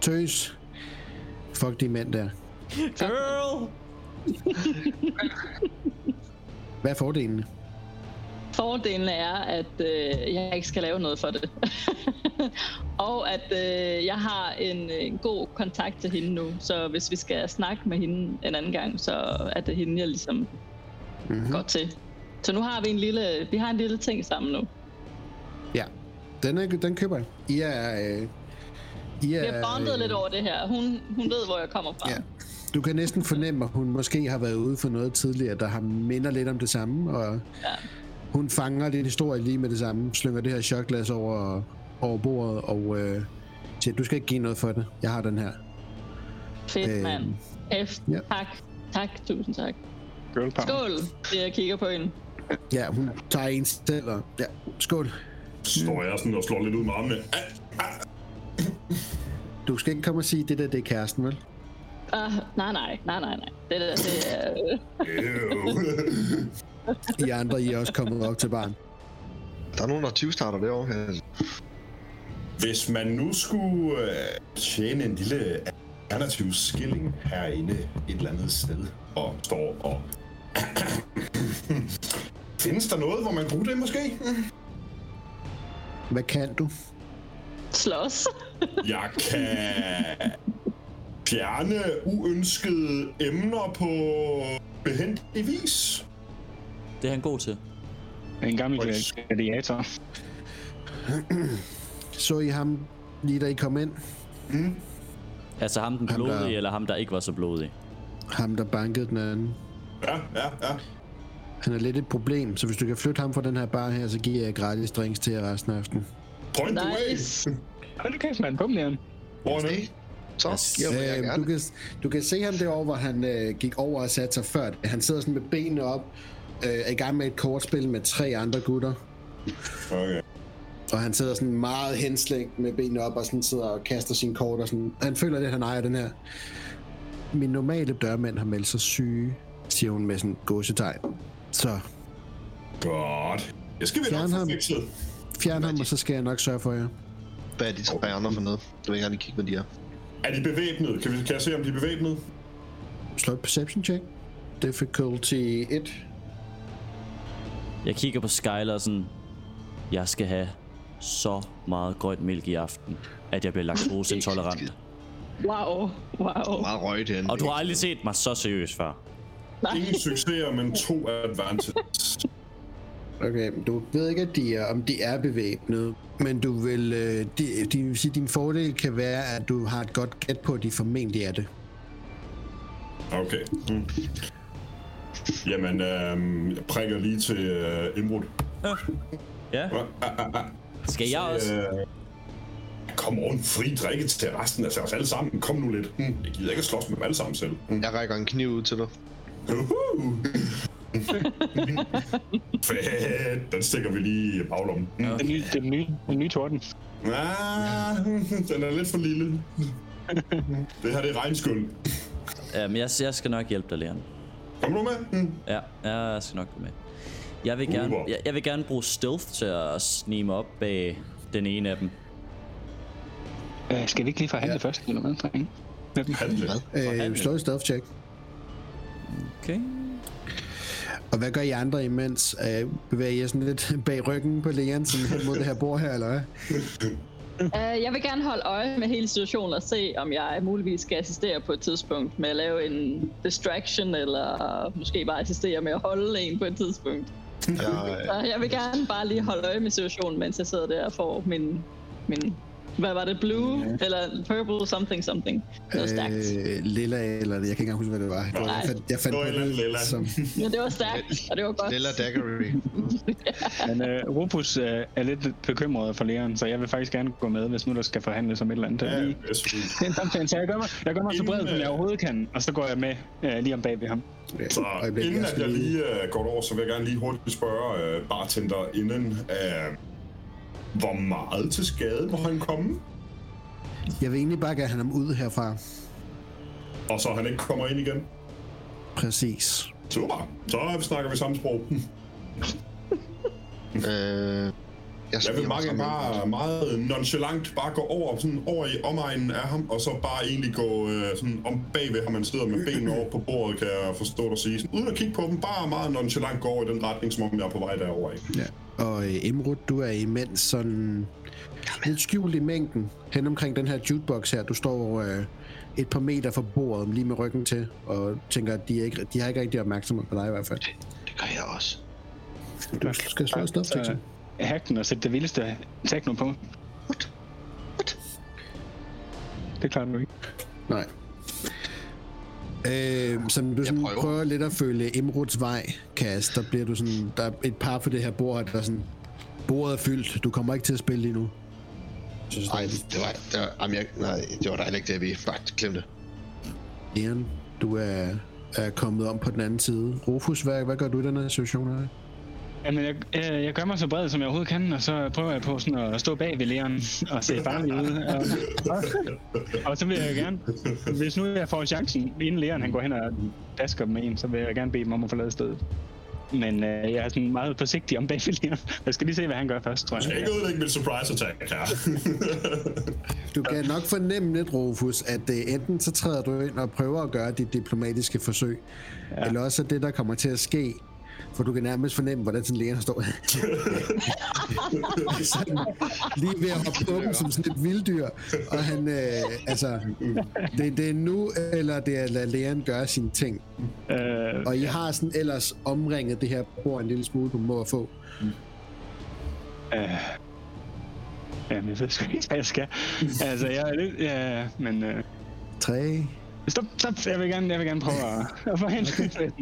[SPEAKER 2] tøs, fuck de mænd der.
[SPEAKER 3] Girl!
[SPEAKER 2] Hvad er fordelene?
[SPEAKER 1] Fordelen er, at øh, jeg ikke skal lave noget for det. [LAUGHS] og at øh, jeg har en, en god kontakt til hende nu, så hvis vi skal snakke med hende en anden gang, så er det hende, jeg ligesom
[SPEAKER 2] Mhm.
[SPEAKER 1] mm-hmm. går til. Så nu har vi en lille, vi har en lille ting sammen nu.
[SPEAKER 2] Ja, den, er, den køber jeg. I er... Øh, I
[SPEAKER 1] Vi
[SPEAKER 2] er,
[SPEAKER 1] har bondet lidt over det her. Hun, hun ved, hvor jeg kommer fra.
[SPEAKER 2] Ja. Du kan næsten fornemme, at hun måske har været ude for noget tidligere, der har minder lidt om det samme, og
[SPEAKER 1] Ja.
[SPEAKER 2] Hun fanger din historie lige med det samme, slynger det her shotglas over, over bordet, og øh, siger, du skal ikke give noget for det. Jeg har den her.
[SPEAKER 1] Fedt,
[SPEAKER 2] Øhm,
[SPEAKER 1] mand. F.
[SPEAKER 2] ja.
[SPEAKER 1] Tak. Tak, tusind tak.
[SPEAKER 7] Girl power.
[SPEAKER 1] Skål, det jeg kigger på hende.
[SPEAKER 2] Ja, hun tager en selv, og ja, skål.
[SPEAKER 6] Står jeg sådan og slår lidt ud med armene. Ah,
[SPEAKER 2] Du skal ikke komme og sige, det der, det er kæresten, vel?
[SPEAKER 1] Uh, nej, nej, nej, nej, nej. Det der, det er...
[SPEAKER 2] I andre, I er også kommet op til barn.
[SPEAKER 5] Der er nogen, der 20 starter derovre her.
[SPEAKER 6] Hvis man nu skulle øh, tjene en lille alternativ skilling herinde et eller andet sted, og står og... [CLEARS THROAT] Findes der noget, hvor man bruger det måske?
[SPEAKER 2] Hvad kan du?
[SPEAKER 1] slås. [LAUGHS]
[SPEAKER 6] Jeg kan fjerne uønskede emner på behendig vis.
[SPEAKER 3] Det er han god til.
[SPEAKER 7] En gammel gladiator. [CLEARS THROAT]
[SPEAKER 2] Så I ham lige da I kom ind?
[SPEAKER 3] Altså ham den
[SPEAKER 2] Ham, der-
[SPEAKER 3] blodige, eller ham der ikke var så blodig.
[SPEAKER 2] Ham, der bankede den anden.
[SPEAKER 6] Ja, ja, ja.
[SPEAKER 2] Han er lidt et problem, så hvis du kan flytte ham fra den her bar her, så giver jeg gratis drinks til jer resten af aftenen.
[SPEAKER 6] Point away.
[SPEAKER 1] Nice.
[SPEAKER 7] Hold nu kæft, mand. Bum, Leon.
[SPEAKER 6] Hvor?
[SPEAKER 5] Så
[SPEAKER 3] Yes.
[SPEAKER 5] jeg
[SPEAKER 2] Øh,
[SPEAKER 5] gerne.
[SPEAKER 2] du, kan, du kan se ham derovre, hvor han øh, gik over og satte sig før. Han sidder sådan med benene op, øh, er i gang med et kortspil med tre andre gutter.
[SPEAKER 6] Okay.
[SPEAKER 2] Og han sidder sådan meget henslængt med benene op og sådan sidder og kaster sine kort. Og sådan. Han føler lidt, at han ejer den her. Min normale dørmand har meldt sig syge, siger hun med sådan gåsetegn. Så
[SPEAKER 6] Godt. Jeg skal vi nok
[SPEAKER 2] Fjern
[SPEAKER 6] få
[SPEAKER 2] ham.
[SPEAKER 6] fikset.
[SPEAKER 2] fjern ham, og så skal jeg nok sørge for jer.
[SPEAKER 5] Hvad er de tre andre for noget? Du vil gerne lige kigge, hvad de er.
[SPEAKER 6] Er de bevæbnet? Kan, vi, kan jeg se, om de er bevæbnet?
[SPEAKER 2] Slå et perception check. Difficulty 1.
[SPEAKER 3] Jeg kigger på Skyler og sådan, jeg skal have så meget grønt mælk i aften, at jeg bliver [LAUGHS] laktoseintolerant.
[SPEAKER 1] Wow, wow.
[SPEAKER 5] Meget røg det
[SPEAKER 3] Og du har aldrig set mig så seriøs før.
[SPEAKER 1] Nej.
[SPEAKER 6] Ingen succeser, men to advantages.
[SPEAKER 2] Okay, du ved ikke, at de er, om de er bevæbnet, men du vil, øh, de, de vil sige, din fordel kan være, at du har et godt gæt på, at de formentlig er det.
[SPEAKER 6] Okay. Mm. Jamen, øhm, jeg prikker lige til øh, Imrud.
[SPEAKER 3] Ja.
[SPEAKER 6] Ah, ah, ah.
[SPEAKER 3] Skal jeg også?
[SPEAKER 6] Øh, kom on, fri drikke til resten af os alle sammen. Kom nu lidt. Mm. Jeg gider ikke at slås med dem alle sammen selv. Mm.
[SPEAKER 5] Jeg rækker en kniv ud til dig.
[SPEAKER 6] Uhuh. [LAUGHS] Fedt, den stikker vi lige i baglommen.
[SPEAKER 7] Den nye, den nye, den nye torden.
[SPEAKER 6] Ah, [LAUGHS] den er lidt for lille. [LAUGHS] Det her det er regnskyld.
[SPEAKER 3] Ja, men jeg, jeg skal nok hjælpe dig, Leon.
[SPEAKER 6] Kom nu med. Mm.
[SPEAKER 3] Ja, jeg skal nok gå med. Jeg vil gerne, jeg, jeg vil gerne bruge stealth til at snige mig op bag den ene af dem.
[SPEAKER 7] Øh, skal vi ikke lige forhandle
[SPEAKER 2] Ja.
[SPEAKER 7] først, eller hvad, drenge? Dem?
[SPEAKER 6] Handle.
[SPEAKER 2] Øh, slå et stealth check.
[SPEAKER 3] Okay.
[SPEAKER 2] Og hvad gør I andre imens? Øh, bevæger I jer sådan lidt bag ryggen på Leon, sådan hen mod det her bord her, eller hvad? [LAUGHS]
[SPEAKER 1] Uh, [LAUGHS] jeg vil gerne holde øje med hele situationen og se, om jeg muligvis skal assistere på et tidspunkt med at lave en distraction, eller måske bare assistere med at holde en på et tidspunkt.
[SPEAKER 5] Jeg,
[SPEAKER 1] Så jeg vil gerne bare lige holde øje med situationen, mens jeg sidder der og får min, min hvad var det, blue, eller purple something something. Noget stærkt.
[SPEAKER 2] Øh, lilla, eller jeg kan ikke engang huske, hvad det var. Det var- Jeg fandt, jeg fandt
[SPEAKER 6] Det var lilla.
[SPEAKER 2] som...
[SPEAKER 1] Men det var stærkt, og det var godt.
[SPEAKER 5] Lilla Daggery. [LAUGHS]
[SPEAKER 7] Men øh, Rufus øh, er lidt bekymret for Leon, så jeg vil faktisk gerne gå med, hvis nu der skal forhandles om et eller andet.
[SPEAKER 6] Ja,
[SPEAKER 7] Lige-
[SPEAKER 6] det er
[SPEAKER 7] samtale, [LAUGHS] så jeg gør mig, jeg gør mig så bred,
[SPEAKER 6] Inden,
[SPEAKER 7] som jeg
[SPEAKER 6] øh,
[SPEAKER 7] overhovedet kan, og så går jeg med øh, lige om bag ved ham.
[SPEAKER 6] Så inden at jeg lige uh, går over, så vil jeg gerne lige hurtigt spørge uh, bartender inden, uh, hvor meget til skade må han komme?
[SPEAKER 2] Jeg vil egentlig bare gerne have ham ud herfra.
[SPEAKER 6] Og så han ikke kommer ind igen?
[SPEAKER 2] Præcis.
[SPEAKER 6] Super, så snakker vi samme sprog. [LAUGHS]
[SPEAKER 5] øh, jeg,
[SPEAKER 6] Jeg vil
[SPEAKER 5] frem.
[SPEAKER 6] bare meget nonchalant bare gå over, sådan over i omegnen af ham, og så bare egentlig gå øh, sådan om bagved ham, han sidder med benene over på bordet, kan jeg forstå dig sige. Sådan, uden at kigge på dem, bare meget nonchalant gå over i den retning, som om jeg er på vej derover. Ikke?
[SPEAKER 2] Ja. Og øh, Imrud, du er imens sådan lidt skjult i mængden hen omkring den her jukebox her. Du står øh, et par meter fra bordet, lige med ryggen til, og tænker, at de, er ikke, de har ikke rigtig opmærksomhed på dig i hvert fald.
[SPEAKER 5] Det gør jeg også.
[SPEAKER 2] Du skal slå et stealth check. så.
[SPEAKER 7] Så hack den og sætte det vildeste techno på. Det klarer du ikke.
[SPEAKER 2] Nej. Øh, som du sådan
[SPEAKER 5] prøver.
[SPEAKER 2] prøver lidt at følge Imruds vej, Kas, der bliver du sådan, der er et par på det her bord, der er sådan, bordet er fyldt, du kommer ikke til at spille lige nu.
[SPEAKER 5] Nej, det var, det var, jamen, jeg, nej, det var ikke det, vi faktisk glemte.
[SPEAKER 2] Leon, du er, er kommet om på den anden side. Rufus, hvad, hvad gør du i den her situation her?
[SPEAKER 7] Jamen, jeg, jeg, jeg gør mig så bred, som jeg overhovedet kan, og så prøver jeg på sådan at stå bag ved Leon [LAUGHS] og se farlig ud. Og, og, og, så vil jeg gerne, hvis nu jeg får chancen, inden Leon han går hen og dasker med en, så vil jeg gerne bede dem om at forlade stedet. Men øh, jeg er sådan meget forsigtig om bag ved Leon. Jeg skal lige se, hvad han gør først, tror
[SPEAKER 6] Jeg skal
[SPEAKER 7] jeg.
[SPEAKER 6] ikke ødelægge mit surprise attack her. [LAUGHS]
[SPEAKER 2] Du kan nok fornemme lidt, Rufus, at uh, enten så træder du ind og prøver at gøre dit diplomatiske forsøg, ja. eller også er det, der kommer til at ske, for du kan nærmest fornemme, hvordan sådan Leon står [LAUGHS] sådan, lige ved at hoppe på dem som sådan et vilddyr. Og han, øh, altså, det, det er nu, eller det er at lade Leon gøre sine ting.
[SPEAKER 7] Øh,
[SPEAKER 2] Og I har sådan ellers omringet det her bord en lille smule, du må få.
[SPEAKER 7] øh, jamen, jeg ved sgu ikke, hvad jeg skal. Altså, jeg er lidt... Ja, men... Øh,
[SPEAKER 2] Tre.
[SPEAKER 7] Stop, stop. Jeg vil gerne, jeg vil gerne prøve at, at forhindre det.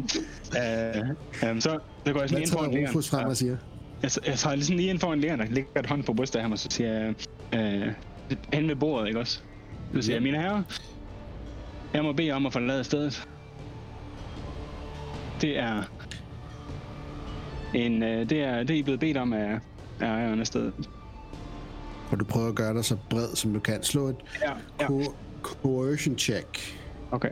[SPEAKER 7] uh, um, så, så går jeg sådan
[SPEAKER 2] Hvad
[SPEAKER 7] ind foran lægeren.
[SPEAKER 2] Rufus frem og siger?
[SPEAKER 7] Jeg, jeg tager lige sådan lige ind foran lægeren og lægger et hånd på brystet af ham, og så siger jeg, uh, hen ved bordet, ikke også? Så siger jeg, mine herrer, jeg må bede om at forlade stedet. Det er en, uh, det er, det er I blevet bedt om af, af ejeren af stedet.
[SPEAKER 2] Og du prøver at gøre dig så bred, som du kan. Slå et
[SPEAKER 7] Ja, ja.
[SPEAKER 2] co- coercion check.
[SPEAKER 7] Okay.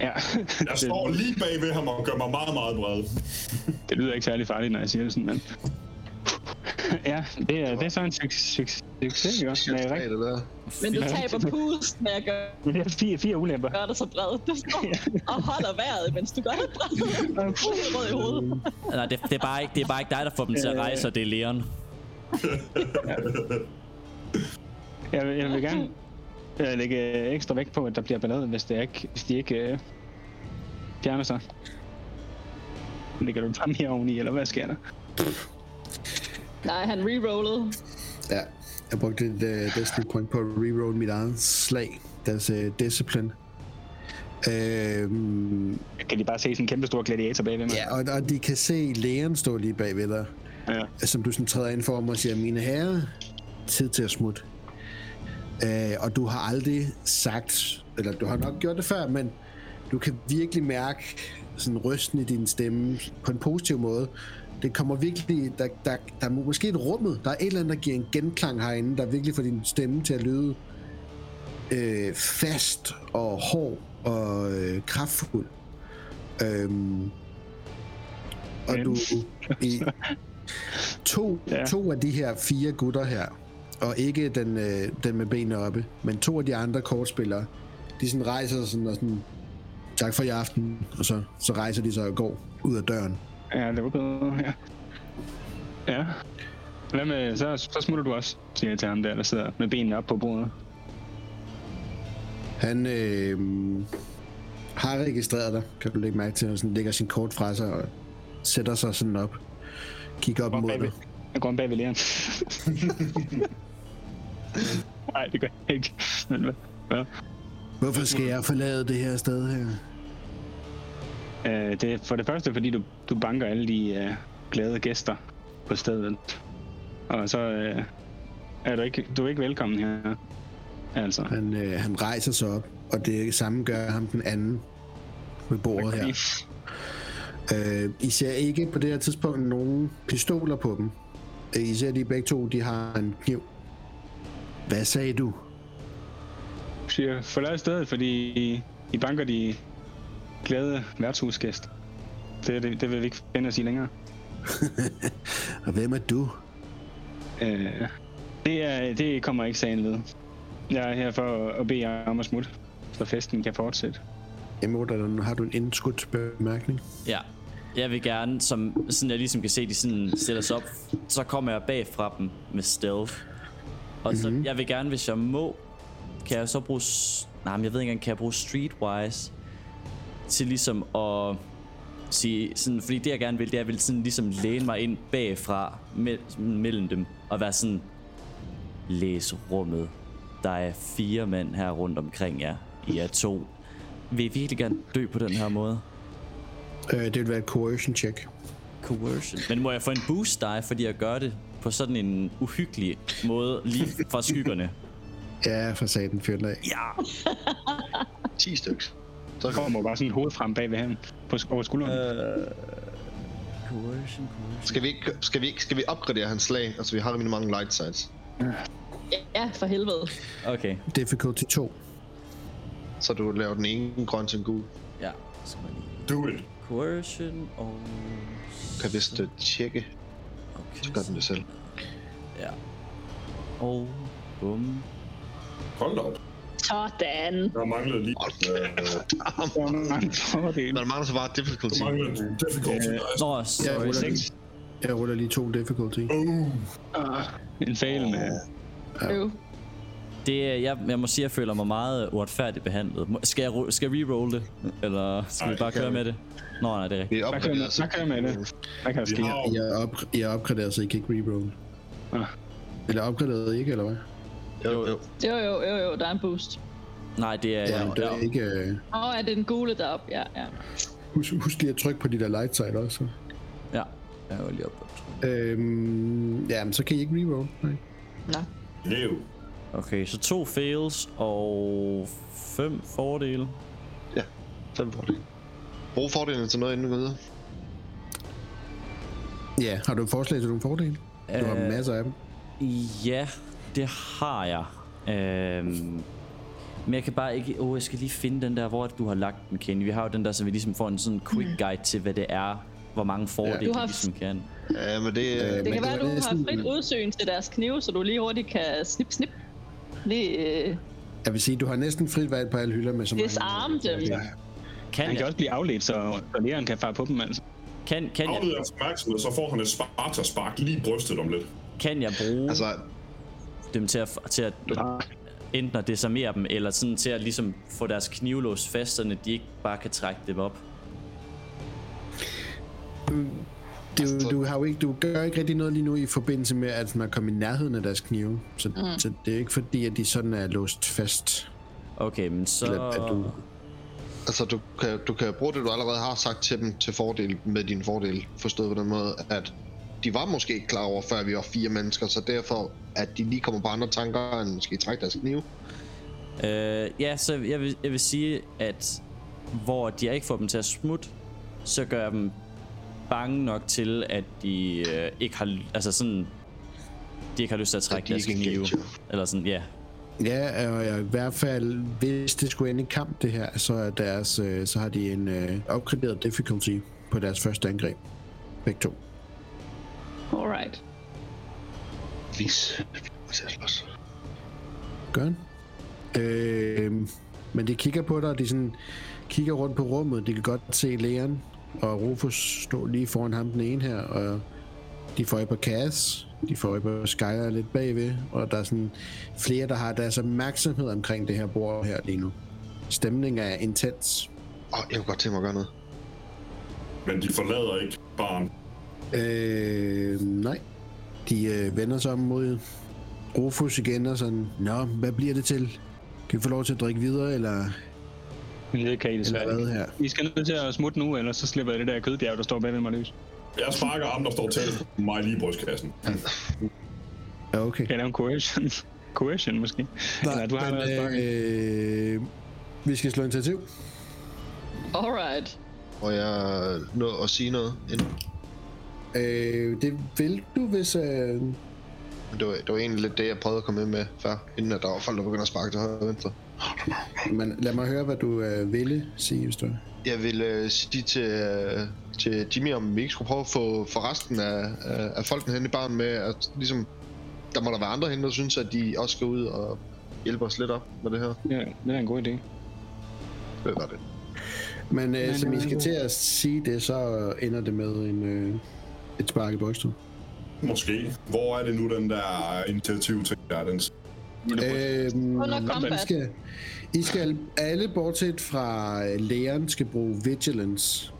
[SPEAKER 7] Ja, [LAUGHS]
[SPEAKER 6] Jeg står lige bag ved ham og gør mig meget, meget bred. [LAUGHS]
[SPEAKER 7] Det lyder ikke særlig farligt, når jeg siger det sådan, men... [LAUGHS] ja, det er, det er så en succes, succes, ikke også?
[SPEAKER 5] Det.
[SPEAKER 1] Men du taber pusten med at gøre,
[SPEAKER 7] men det er fire, fire ulemper.
[SPEAKER 1] gøre dig så bred. Du står og holder vejret, mens du gør det bred. Rød i hovedet.
[SPEAKER 3] Nej, det, det, er bare ikke, det er bare ikke dig, der får dem til at rejse, og det er Leon.
[SPEAKER 7] Jeg, vil- jeg vil gerne øh, lægge ekstra vægt på, at der bliver ballade, hvis, det ikke, hvis de ikke øh, fjerner sig. Ligger du bare mere oveni, eller hvad sker der?
[SPEAKER 1] Nej, han rerollede.
[SPEAKER 2] Ja, jeg brugte et uh, destiny point på at reroll mit eget slag. Deres uh, discipline. Øhm,
[SPEAKER 7] Kan de bare se sådan en kæmpe stor gladiator bagved mig?
[SPEAKER 2] ja, og, og de kan se Leon stå lige bagved dig.
[SPEAKER 7] ja.
[SPEAKER 2] Som du sådan træder ind for mig og siger, mine herrer, tid til at smutte. Øh, og du har aldrig sagt, eller du har nok gjort det før, men du kan virkelig mærke sådan rysten i din stemme på en positiv måde. Det kommer virkelig, der, der, der er måske et rummet, der er et eller andet, der giver en genklang herinde, der virkelig får din stemme til at lyde øh, fast og hård og øh, kraftfuld. Øhm, og du i [LAUGHS] to,
[SPEAKER 7] Ja.
[SPEAKER 2] to af de her fire gutter her, og ikke den, øh, den med benene oppe, men to af de andre kortspillere, de sådan rejser sig sådan og sådan, tak for i aften, og så, så rejser de sig og går ud af døren.
[SPEAKER 7] Ja, det var bedre, ja. Ja. Hvad med, så, så smutter du også, siger jeg til ham der, der sidder med benene op på bordet.
[SPEAKER 2] Han øh, har registreret dig, kan du lægge mærke til, og sådan lægger sin kort fra sig og sætter sig sådan op. Kigger op mod dig.
[SPEAKER 7] Jeg går bag ved læren. [LAUGHS] Nej, det gør jeg ikke. Men hvad? hvad?
[SPEAKER 2] Hvorfor skal jeg forlade det her sted her?
[SPEAKER 7] Øh, det er for det første, fordi du, du banker alle de øh, glade gæster på stedet. Og så øh, er du ikke, du er ikke velkommen her. Altså.
[SPEAKER 2] Han, øh, han rejser sig op, og det samme gør ham den anden ved bordet her. Øh, I ser ikke på det her tidspunkt nogen pistoler på dem. Øh, I ser de begge to, de har en kniv. Hvad sagde du?
[SPEAKER 7] siger, forlad stedet, fordi I banker de glade værtshusgæst. Det, det, det vil vi ikke finde os i længere. [LAUGHS]
[SPEAKER 2] Og hvem er du?
[SPEAKER 7] Øh, det, er, det kommer ikke sagen ved. Jeg er her for at bede jer om at smutte, så festen kan fortsætte.
[SPEAKER 2] Emot, har du en indskudt bemærkning?
[SPEAKER 3] Ja. Jeg vil gerne, som sådan jeg ligesom kan se, de sådan stiller sig op, så kommer jeg bagfra dem med stealth. Og så, jeg vil gerne, hvis jeg må, kan jeg så bruge... Nej, men jeg ved ikke engang, kan jeg bruge streetwise til ligesom at sige sådan, fordi det jeg gerne vil, det er, jeg vil sådan ligesom læne mig ind bagfra me- mellem dem og være sådan, læs rummet. Der er fire mænd her rundt omkring jer. I er to. Vil I virkelig gerne dø på den her måde?
[SPEAKER 2] Øh, det vil være et coercion check.
[SPEAKER 3] Coercion. Men må jeg få en boost die, fordi jeg gør det på sådan en uhyggelig måde lige fra skyggerne? [LAUGHS]
[SPEAKER 2] Ja, for satan fyr den af.
[SPEAKER 3] Ja! [LAUGHS]
[SPEAKER 5] 10 stykker. Så
[SPEAKER 7] Der kommer bare sådan et hoved frem bag ved ham på sk- over skulderen.
[SPEAKER 3] Øh, coercion, coercion.
[SPEAKER 5] skal vi, ikke, skal, vi, ikke, skal vi opgradere hans slag? Altså, vi har rimelig mange light sides.
[SPEAKER 1] Ja, for helvede.
[SPEAKER 3] Okay,
[SPEAKER 2] Difficulty 2.
[SPEAKER 5] Så du laver den ene grøn til en gul.
[SPEAKER 3] ja. Så må jeg lige...
[SPEAKER 6] Do it.
[SPEAKER 3] Coercion og...
[SPEAKER 5] Du kan vist øh, tjekke,
[SPEAKER 3] Okay,
[SPEAKER 5] så gør den det selv.
[SPEAKER 3] Ja. Og... Bum.
[SPEAKER 6] Hold da op.
[SPEAKER 1] Sådan.
[SPEAKER 6] Der manglede lige... Øh,
[SPEAKER 7] Der er
[SPEAKER 5] mangler så bare difficulty.
[SPEAKER 6] der manglede difficulty.
[SPEAKER 7] Øh,
[SPEAKER 3] Nå,
[SPEAKER 2] Jeg
[SPEAKER 3] sorry.
[SPEAKER 2] ruller, lige, jeg ruller lige to difficulty.
[SPEAKER 6] Uh,
[SPEAKER 7] Ah, en fail med...
[SPEAKER 1] Øv.
[SPEAKER 3] Det, er- jeg, jeg må sige, at jeg føler mig meget uretfærdigt behandlet. Skal jeg, skal jeg reroll det? Eller skal vi
[SPEAKER 6] Ej,
[SPEAKER 3] bare
[SPEAKER 6] kan
[SPEAKER 3] køre med det? Nå, nej, det er rigtigt.
[SPEAKER 5] Vi er
[SPEAKER 7] Hvad kan
[SPEAKER 5] opgraderet.
[SPEAKER 7] jeg- jeg med det? Hvad kan der
[SPEAKER 6] vi
[SPEAKER 7] ske?
[SPEAKER 6] har
[SPEAKER 2] Jeg er, op, jeg er opgraderet, så I kan ikke reroll.
[SPEAKER 7] Ah.
[SPEAKER 2] Eller opgraderet ikke, eller hvad?
[SPEAKER 5] Jo, jo.
[SPEAKER 1] Jo, jo, jo, jo, der er en boost.
[SPEAKER 3] Nej, det er...
[SPEAKER 2] Ja, men det er
[SPEAKER 3] ja,
[SPEAKER 2] ikke... Øh,
[SPEAKER 1] Åh, oh, er det den gule deroppe? Ja, ja.
[SPEAKER 2] husk, husk lige at trykke på de der light side også.
[SPEAKER 3] ja. Jeg er lige oppe.
[SPEAKER 2] Øhm, ja, men så kan I ikke reroll. Nej.
[SPEAKER 1] Nå.
[SPEAKER 6] Lev.
[SPEAKER 3] Okay, så to fails og fem fordele.
[SPEAKER 5] Fem fordele. Brug fordelene til noget, inden vi går videre.
[SPEAKER 2] Ja, har du et forslag til nogle fordele? Du har
[SPEAKER 3] Øh,
[SPEAKER 2] masser af dem.
[SPEAKER 3] Ja, det har jeg. Øhm, men jeg kan bare ikke... Åh, oh, jeg skal lige finde den der, hvor du har lagt den, Kenny. Vi har jo den der, så vi ligesom får en sådan quick guide til, hvad det er. Hvor mange fordele
[SPEAKER 1] Du
[SPEAKER 3] ja.
[SPEAKER 1] har-
[SPEAKER 3] ligesom kan.
[SPEAKER 5] Ja, men det...
[SPEAKER 2] Øh,
[SPEAKER 5] Øh,
[SPEAKER 1] Det
[SPEAKER 2] Men
[SPEAKER 1] kan være,
[SPEAKER 2] det
[SPEAKER 1] at du har frit udsyn til deres knive, så du lige hurtigt kan snip, snip. Lige øh,
[SPEAKER 2] Jeg vil sige, du har næsten frit valg på alle hylder med så mange...
[SPEAKER 1] disarm dem.
[SPEAKER 2] Ja.
[SPEAKER 3] Kan,
[SPEAKER 7] Han kan
[SPEAKER 3] jeg,
[SPEAKER 7] også blive afledt, så så læreren kan fare på dem, altså.
[SPEAKER 3] kan, kan, jeg,
[SPEAKER 6] Afleder opmærksomhed, så får han et Sparta-spark lige i brystet om lidt.
[SPEAKER 3] kan jeg bruge
[SPEAKER 5] altså,
[SPEAKER 3] dem til at, til at enten at desarmere dem, eller sådan til at ligesom få deres knivlås fast, så de ikke bare kan trække dem op.
[SPEAKER 2] Du, du, har jo ikke, du gør ikke rigtig noget lige nu i forbindelse med, at man kommer i nærheden af deres knive. Så, mm. så det er ikke fordi, at de sådan er låst fast.
[SPEAKER 3] Okay, men så...
[SPEAKER 2] Eller at du...
[SPEAKER 5] altså du, kan, du kan bruge det, du allerede har sagt til dem til fordel med din fordel. Forstået på den måde, at de var måske ikke klar over, før vi var fire mennesker, så derfor, at de lige kommer på andre tanker, end måske trække deres knive.
[SPEAKER 3] Øh, ja, så jeg vil, jeg vil sige, at hvor de ikke fået dem til at smutte, så gør jeg dem bange nok til, at de øh, ikke har, altså sådan, de ikke har lyst til at trække
[SPEAKER 5] de
[SPEAKER 3] deres knive. Eller sådan, ja.
[SPEAKER 2] Ja, og i hvert fald, hvis det skulle ende i kamp, det her, så, er deres, øh, så har de en øh, opgraderet difficulty på deres første angreb. Begge to.
[SPEAKER 1] Alright.
[SPEAKER 5] Vis. Slås.
[SPEAKER 2] Gør han? Øh, men de kigger på dig, og de sådan, kigger rundt på rummet. De kan godt se Leon og Rufus stå lige foran ham, den ene her, og de får øje på Cass, de får øje på Skyler lidt bagved, og der er sådan flere, der har deres opmærksomhed omkring det her bord her lige nu. Stemningen er intens.
[SPEAKER 5] Åh, jeg kunne godt tænke mig at gøre noget.
[SPEAKER 6] Men de forlader ikke barn.
[SPEAKER 2] Øh, nej. De øh, vender sig om mod Rufus igen og sådan, Nå, hvad bliver det til? Kan vi få lov til at drikke videre, eller,
[SPEAKER 7] Det kan I desværre
[SPEAKER 2] hvad
[SPEAKER 7] ikke.
[SPEAKER 2] her?
[SPEAKER 7] I skal nødt til at smutte nu, ellers så slipper jeg det der kødbjerg, der står bagved mig løs.
[SPEAKER 6] Jeg sparker ham, der står til mig lige i brystkassen.
[SPEAKER 2] Ja, okay.
[SPEAKER 7] Kan jeg lave en coercion? coercion måske? Eller du har
[SPEAKER 2] men, øh, vi skal slå initiativ.
[SPEAKER 1] Alright.
[SPEAKER 5] Og jeg nå at sige noget inden.
[SPEAKER 2] Øh, det vil du, hvis... Øh,
[SPEAKER 5] Det var, det var egentlig lidt det, jeg prøvede at komme ind med før, inden at der var folk, der begyndte at sparke til højre og venstre.
[SPEAKER 2] Men lad mig høre, hvad du øh, ville sige, hvis du...
[SPEAKER 5] Jeg vil øh, sige til, øh, til Jimmy, om vi ikke skulle prøve at få for resten af, af, af folkene hen i barn med, at ligesom, der må der være andre hen, der synes, at de også skal ud og hjælpe os lidt op med det her.
[SPEAKER 7] Ja, det er en god idé.
[SPEAKER 5] Det være det.
[SPEAKER 2] Men øh, som I
[SPEAKER 7] øh,
[SPEAKER 2] skal til at sige det, så ender det med en, øh, et spark i brystet.
[SPEAKER 6] Måske. Hvor er det nu, den der initiativ til der, den
[SPEAKER 2] Øhm. I skal, I skal alle, bortset fra Leon, skal bruge Vigilance.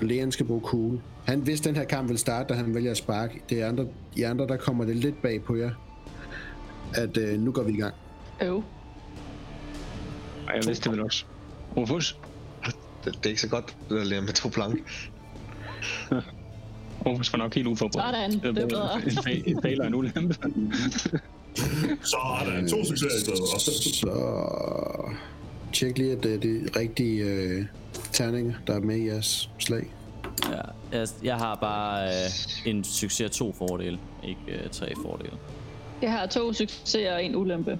[SPEAKER 2] Leon skal bruge Cool. Han vidste, den her kamp vil starte, da han vælger at sparke. Det er andre, de andre, der kommer det lidt bag på jer. At øh, nu går vi i gang.
[SPEAKER 1] Øv.
[SPEAKER 7] Ej, jeg vidste det vel også. Rufus?
[SPEAKER 5] det. Det er ikke så godt, det der lærer med to plank.
[SPEAKER 7] Rufus var nok helt uforberedt.
[SPEAKER 1] Sådan, det er bedre.
[SPEAKER 7] En, en fail og en ulempe. [LAUGHS]
[SPEAKER 6] Så er der to succeser i stedet.
[SPEAKER 2] Så tjek lige, at det er de rigtige øh, terninger, der er med i jeres slag.
[SPEAKER 3] ja. Jeg, jeg har bare øh, en succes og to fordele, ikke øh, tre fordele.
[SPEAKER 1] Jeg har to succeser og en ulempe.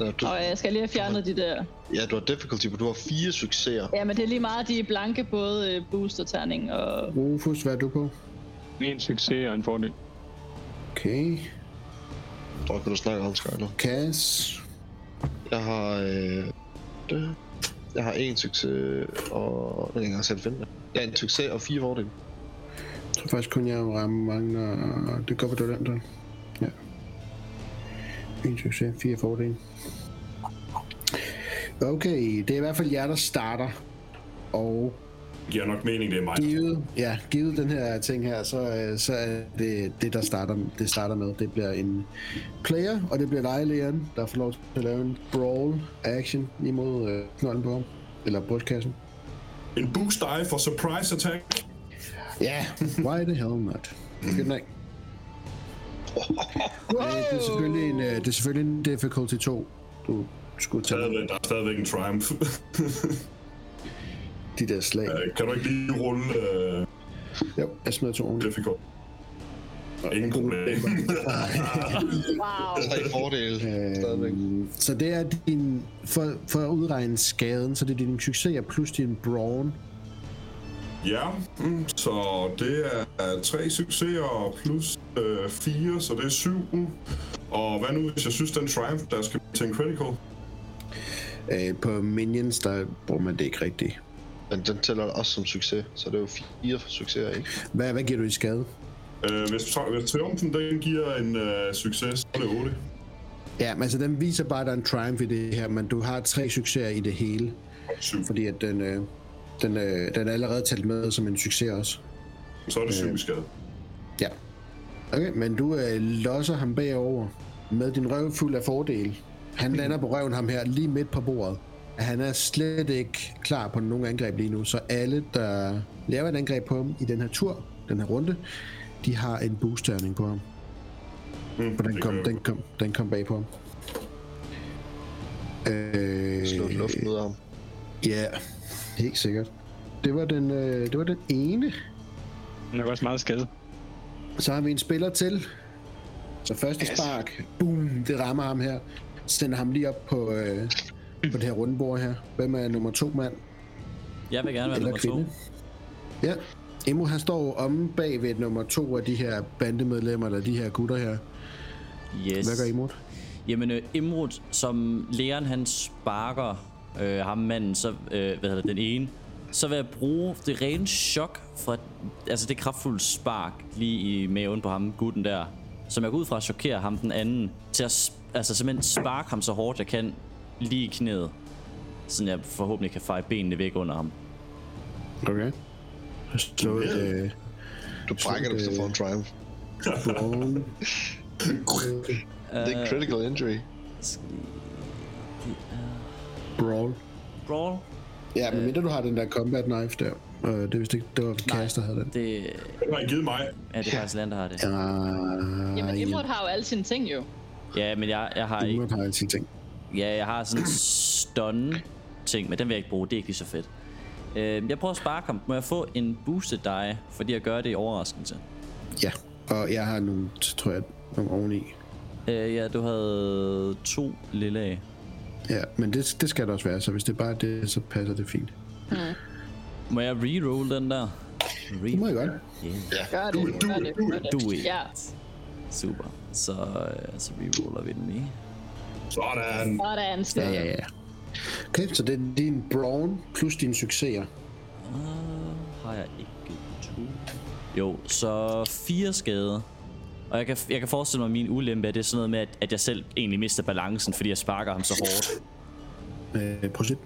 [SPEAKER 5] Ja, du,
[SPEAKER 1] Og jeg skal lige have fjernet de der.
[SPEAKER 5] ja, du har difficulty, men du har fire succeser.
[SPEAKER 1] Ja, men det er lige meget, de er blanke, både øh, booster-terning og...
[SPEAKER 2] Rufus, hvad er du på?
[SPEAKER 7] En succes og en fordel.
[SPEAKER 2] Okay.
[SPEAKER 5] Tror ikke, du snakker om, Skyler.
[SPEAKER 2] Cass.
[SPEAKER 5] Jeg har... Øh, det, jeg har en succes og... Jeg kan ikke engang selv finde det. Jeg har en succes og fire fordele.
[SPEAKER 2] Jeg tror faktisk kun, jeg rammer mangler... Det går på det den der. Ja. En succes, fire fordele. Okay, det er i hvert fald jer, der starter. Og
[SPEAKER 6] giver nok mening, det er mig.
[SPEAKER 2] givet, ja, givet den her ting her, så, øh, så er det det, der starter, det starter med. Det bliver en player, og det bliver dig, Leon, der får lov til at lave en brawl action imod øh, knolden på ham. Eller brystkassen.
[SPEAKER 6] En boost die for surprise attack.
[SPEAKER 2] Ja, why the hell not? Good night. Øh, det er selvfølgelig en, øh, det er selvfølgelig en difficulty 2, du skulle tage.
[SPEAKER 6] Stadigvæk, der er stadigvæk en triumph. [LAUGHS]
[SPEAKER 2] de der slag.
[SPEAKER 6] Øh, kan du ikke lige rulle uh,
[SPEAKER 2] Jo, jeg smider to oven.
[SPEAKER 6] difficult? Ingen problem. [LAUGHS]
[SPEAKER 1] Wow.
[SPEAKER 5] Tre fordele. Stadigvæk.
[SPEAKER 2] Øhm, så det er din, for, for at udregne skaden, så det er din succeser plus din brawn.
[SPEAKER 6] Ja, mm, så det er tre succeser plus øh, fire, så det er syv. Og hvad nu, hvis jeg synes, den triumph, der skal til en critical?
[SPEAKER 2] Øh, på minions, der bruger man det ikke rigtigt.
[SPEAKER 5] Men den tæller også som succes, så det er jo fire succeser, ikke?
[SPEAKER 2] Hvad, hvad giver du i skade?
[SPEAKER 6] Øh, hvis, hvis triumfen den giver en øh, succes, så er det 8.
[SPEAKER 2] Ja, men altså den viser bare, at der er en triumph i det her, men du har tre succeser i det hele,
[SPEAKER 6] 7.
[SPEAKER 2] fordi at den, øh, den, øh, den er allerede talt med som en succes også.
[SPEAKER 6] Så er det 7 i skade.
[SPEAKER 2] Ja. Okay, men du øh, losser ham bagover med din røv fuld af fordele. Han lander på røven ham her lige midt på bordet. Han er slet ikke klar på nogen angreb lige nu, så alle, der laver et angreb på ham i den her tur, den her runde, de har en boost-terning på ham.
[SPEAKER 6] Mm,
[SPEAKER 2] For den kom, den kom, den kom bag på ham. Øh,
[SPEAKER 5] Slå luften ud af ham.
[SPEAKER 2] Ja, helt sikkert. Det var den, øh, det var den ene.
[SPEAKER 7] Den er også meget skadet.
[SPEAKER 2] Så har vi en spiller til. Så første
[SPEAKER 7] Yes.
[SPEAKER 2] spark. Boom, det rammer ham her. Sender ham lige op på, øh, på det her rundbord her. Hvem er nummer to mand?
[SPEAKER 3] Jeg vil gerne være
[SPEAKER 2] Eller
[SPEAKER 3] nummer to.
[SPEAKER 2] kvinde? Ja. Emo han står omme bag ved nummer to af de her bandemedlemmer, eller de her gutter her.
[SPEAKER 3] Yes.
[SPEAKER 2] Hvad gør Imod?
[SPEAKER 3] Jamen, øh, Imrud, som Leon han sparker øh, ham manden, så, øh, hvad hedder den ene, så vil jeg bruge det rene chok fra, altså det kraftfulde spark lige i maven på ham, gutten der, som jeg går ud fra at chokere ham den anden, til at altså simpelthen sparke ham så hårdt jeg kan, lige i knæet, sådan jeg forhåbentlig kan feje benene væk under ham.
[SPEAKER 2] Okay. Slå et øh,
[SPEAKER 5] Du brækker det, hvis du får en triumph.
[SPEAKER 2] brawl. [LAUGHS]
[SPEAKER 5] Det er critical injury.
[SPEAKER 2] brawl.
[SPEAKER 3] Brawl?
[SPEAKER 2] Ja, men mindre du har den der combat knife der. Øh, det er vist ikke, det var Kast, der havde den.
[SPEAKER 3] Det,
[SPEAKER 6] Den har givet mig.
[SPEAKER 3] ja, det er faktisk Land, der har det.
[SPEAKER 2] Ja,
[SPEAKER 1] Jamen, Imrud har jo alle sine ting jo.
[SPEAKER 3] Ja, men jeg, jeg har ikke
[SPEAKER 2] Imod har altid ting.
[SPEAKER 3] Ja, jeg har sådan en stun ting, men den vil jeg ikke bruge. Det er ikke lige så fedt. Øh, jeg prøver at sparke ham. Må jeg få en boosted die, fordi jeg gør det i overraskelse?
[SPEAKER 2] Ja, og jeg har nogle, tror jeg, nogle oveni.
[SPEAKER 3] Øh, ja, du havde to lille af.
[SPEAKER 2] Ja, men det, det skal der også være, så hvis det er bare det, så passer det fint.
[SPEAKER 3] Må jeg reroll den der? Re-
[SPEAKER 2] Det må jeg godt.
[SPEAKER 3] Yeah.
[SPEAKER 1] Gør det, gør det, gør det.
[SPEAKER 3] Do it.
[SPEAKER 1] Ja,
[SPEAKER 3] Super. Så, øh, så reroller vi den lige.
[SPEAKER 6] Sådan.
[SPEAKER 1] og der er en
[SPEAKER 2] Ja,
[SPEAKER 1] sted.
[SPEAKER 2] ja, ja. Okay, så det er din brawn plus dine succeser.
[SPEAKER 3] Uh, har jeg ikke to? Jo, så fire skade. Og jeg kan, jeg kan forestille mig, at min ulempe er det er sådan noget med, at, at jeg selv egentlig mister balancen, fordi jeg sparker ham så hårdt.
[SPEAKER 2] Øh, prøv at se.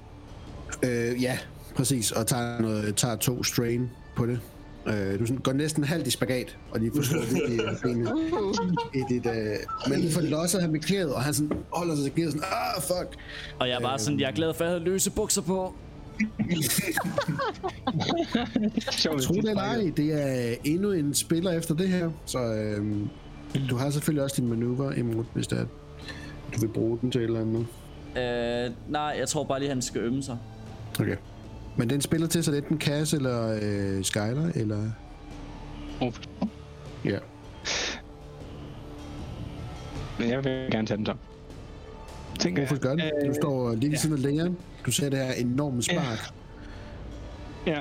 [SPEAKER 2] Øh, ja, præcis. Og tager, noget, tager to strain på det. Øh, du sådan, går næsten halvt i spagat, og de får slået lidt i benet. [LAUGHS] I dit, øh, men losset ham i knæet, og han sådan holder sig til knæet sådan, ah, fuck.
[SPEAKER 3] Og jeg er bare sådan, jeg er glad for, at jeg havde løse bukser på.
[SPEAKER 2] Tro det eller ej, det er endnu en spiller efter det her, så øh, du har selvfølgelig også din manøvre imod, hvis det er, du vil bruge den til et eller andet.
[SPEAKER 3] Øh, nej, jeg tror bare lige, han skal ømme sig.
[SPEAKER 2] Okay. Men den spiller til, så det er enten Cass eller øh, Skyler, eller...
[SPEAKER 7] Oh,
[SPEAKER 2] Ja.
[SPEAKER 7] Men jeg vil gerne tage den så. Tænker
[SPEAKER 2] Hvorfor gør den? Du
[SPEAKER 7] Øh,
[SPEAKER 2] står lige ved
[SPEAKER 7] ja.
[SPEAKER 2] siden af Leon. Du ser det her enorme spark.
[SPEAKER 7] Ja.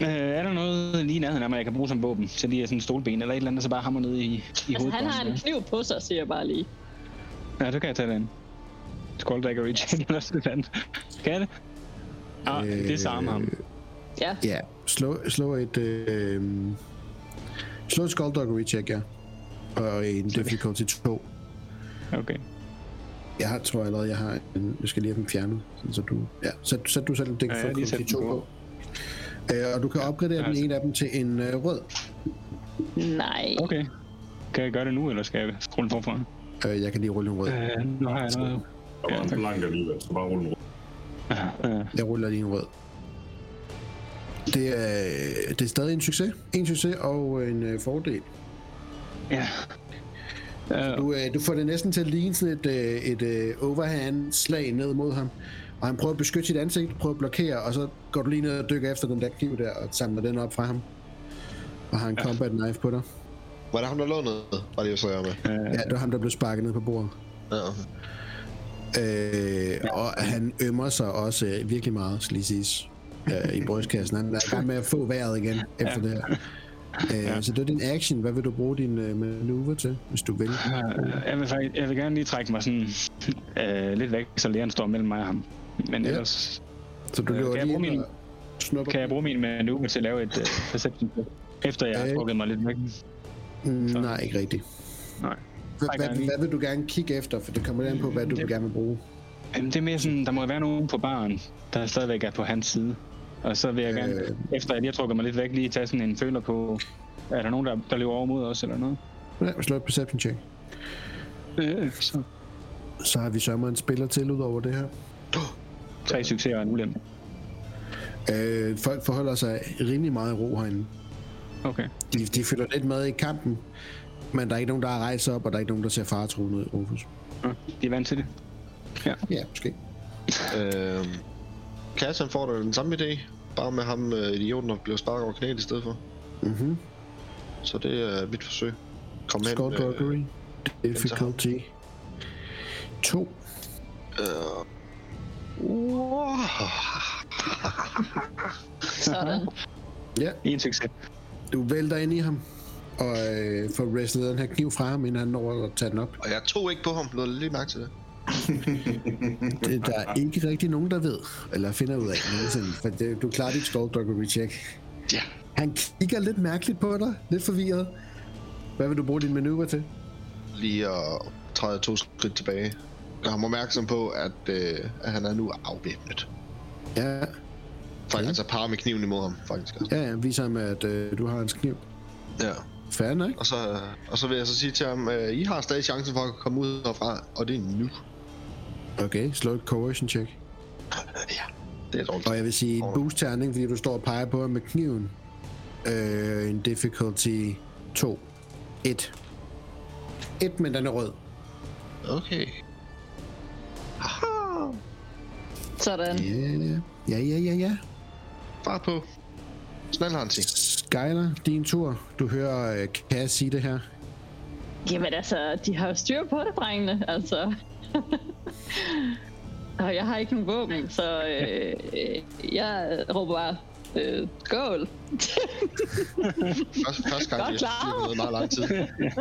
[SPEAKER 7] Øh, er der noget lige i nærheden af mig, jeg kan bruge som våben? Så lige er sådan en stolben eller et eller andet, så bare hammer ned i, i
[SPEAKER 1] Altså,
[SPEAKER 7] hovedet.
[SPEAKER 1] han har en kniv på sig, siger jeg bare lige.
[SPEAKER 7] Ja, så kan jeg tage den. Skulldagger reach [LAUGHS] eller sådan. Kan jeg det? Ah,
[SPEAKER 2] Øh,
[SPEAKER 7] det samme ham.
[SPEAKER 1] Ja,
[SPEAKER 2] Ja. Slå, slå et... Øh, slå et skullduggery check, ja. Og en difficulty 2.
[SPEAKER 7] Okay.
[SPEAKER 2] Jeg har, tror allerede, jeg har en... Jeg skal lige have dem fjernet. Sådan, så du... Ja, så, så du selv en
[SPEAKER 7] Ja, jeg sat
[SPEAKER 2] difficulty
[SPEAKER 7] den
[SPEAKER 2] 2
[SPEAKER 7] på.
[SPEAKER 2] Øh, og du kan opgradere
[SPEAKER 7] Ja,
[SPEAKER 2] den
[SPEAKER 7] altså.
[SPEAKER 2] ene af dem til en øh, rød.
[SPEAKER 1] nej.
[SPEAKER 7] Okay. Kan jeg gøre det nu, eller skal jeg scrolle forfra?
[SPEAKER 2] Øh, jeg kan lige rulle en rød.
[SPEAKER 7] Øh, nu har jeg noget.
[SPEAKER 6] Der var en blank alligevel, så bare rulle en rød.
[SPEAKER 7] Ja,
[SPEAKER 2] Jeg ruller lige en rød. Det er, det er stadig en succes. En succes og en øh, fordel.
[SPEAKER 7] ja. Øh,
[SPEAKER 2] Du, øh, du får det næsten til at ligne sådan et, øh, et øh, overhand slag ned mod ham. Og han prøver at beskytte sit ansigt, prøver at blokere, og så går du lige ned og dykker efter den der kniv der, og samler den op fra ham. Og har en ja. combat knife på dig.
[SPEAKER 5] Var det ham, der lå nede? Bare lige så jeg med.
[SPEAKER 2] Ja, det var ham, der blev sparket ned på bordet.
[SPEAKER 5] Ja, okay.
[SPEAKER 2] Øh, og han ømmer sig også øh, virkelig meget, skal lige siges, øh, i brystkassen. Han er i gang med at få vejret igen efter det her. Øh, Så det er din action. Hvad vil du bruge din øh, manøvre til, hvis du vil?
[SPEAKER 7] Øh, jeg, vil faktisk, jeg vil gerne lige trække mig sådan øh, lidt væk, så Leon står mellem mig og ham. Men
[SPEAKER 2] Ja.
[SPEAKER 7] ellers
[SPEAKER 2] Så du
[SPEAKER 7] Øh, kan jeg bruge min-
[SPEAKER 2] snupper
[SPEAKER 7] kan jeg bruge min manøvre til at lave et uh, perception efter jeg har
[SPEAKER 2] Øh.
[SPEAKER 7] trukket mig lidt væk.
[SPEAKER 2] Mm, Nej, ikke rigtigt.
[SPEAKER 7] Nej.
[SPEAKER 2] Hvad, hvad, vil du gerne kigge efter? For det kommer an på, hvad du
[SPEAKER 7] Det-
[SPEAKER 2] gerne vil bruge.
[SPEAKER 7] Jamen, det er mere sådan, der må være nogen på baren, der stadigvæk er på hans side. Og så vil jeg gerne,
[SPEAKER 2] Øh.
[SPEAKER 7] efter jeg lige har trukket mig lidt væk, lige tage sådan en føler på, er der nogen, der, der løber over mod os eller noget?
[SPEAKER 2] Ja, slå et perception check.
[SPEAKER 7] Øh, så
[SPEAKER 2] Så har vi sørget en spiller til ud over det her.
[SPEAKER 7] tre succeser og en ulempe.
[SPEAKER 2] Øh, folk forholder sig rimelig meget i ro herinde.
[SPEAKER 7] Okay.
[SPEAKER 2] De, de følger lidt med i kampen, men der er ikke nogen, der har rejst op, og der er ikke nogen, der ser faretruende ud, Rufus.
[SPEAKER 7] Ja, de er vant til det.
[SPEAKER 2] Ja, måske.
[SPEAKER 5] Øhm, Cass, han får da den samme idé. Bare med ham øh, idioten, der bliver sparket over knæet i stedet for.
[SPEAKER 2] Mhm.
[SPEAKER 5] Så det er mit forsøg. Kom hen.
[SPEAKER 2] Skullduggery. Difficulty. 2.
[SPEAKER 5] Øh, wow. [LAUGHS]
[SPEAKER 1] Sådan.
[SPEAKER 2] Ja,
[SPEAKER 7] En succes.
[SPEAKER 2] du vælter ind i ham. Og øh, får wrestlet den her kniv fra ham, inden han når at tage den op.
[SPEAKER 5] Og jeg tog ikke på ham. Lå lige mærke til det. [LAUGHS]
[SPEAKER 2] Det der er ikke rigtig nogen, der ved, eller finder ud af nogensinde. For det, du klarer dit skullduggery check.
[SPEAKER 5] Ja.
[SPEAKER 2] Han kigger lidt mærkeligt på dig, lidt forvirret. Hvad vil du bruge din manøvre til?
[SPEAKER 5] Lige at træde to skridt tilbage. Gør ham opmærksom på, at, øh, at han er nu afvæbnet.
[SPEAKER 2] Ja,
[SPEAKER 5] Faktisk, altså par med kniven imod ham, faktisk.
[SPEAKER 2] ja, ja viser ham, at øh, du har en kniv.
[SPEAKER 5] Ja.
[SPEAKER 2] Fair nok.
[SPEAKER 5] Og så, og så vil jeg så sige til ham, øh, I har stadig chancen for at komme ud herfra, og det er nu.
[SPEAKER 2] Okay, slå et coercion check. [LAUGHS]
[SPEAKER 5] Det er dårligt.
[SPEAKER 2] Og jeg vil sige en boost terning, fordi du står og peger på ham med kniven. Øh, en difficulty 2. 1. 1, men den er rød.
[SPEAKER 5] Okay. Haha.
[SPEAKER 1] Sådan.
[SPEAKER 2] Ja, ja, ja, ja, ja.
[SPEAKER 5] Bare på. Snæl Hansi.
[SPEAKER 2] Skyler, din tur. Du hører øh, Cass sige det her.
[SPEAKER 1] Jamen altså, de har jo styr på det, drengene. Altså. [LAUGHS] og jeg har ikke nogen våben, så øh, øh, jeg råber bare, øh, skål. [LAUGHS]
[SPEAKER 5] Første, første gang,
[SPEAKER 1] Godt klaret.
[SPEAKER 5] styrt noget meget lang tid.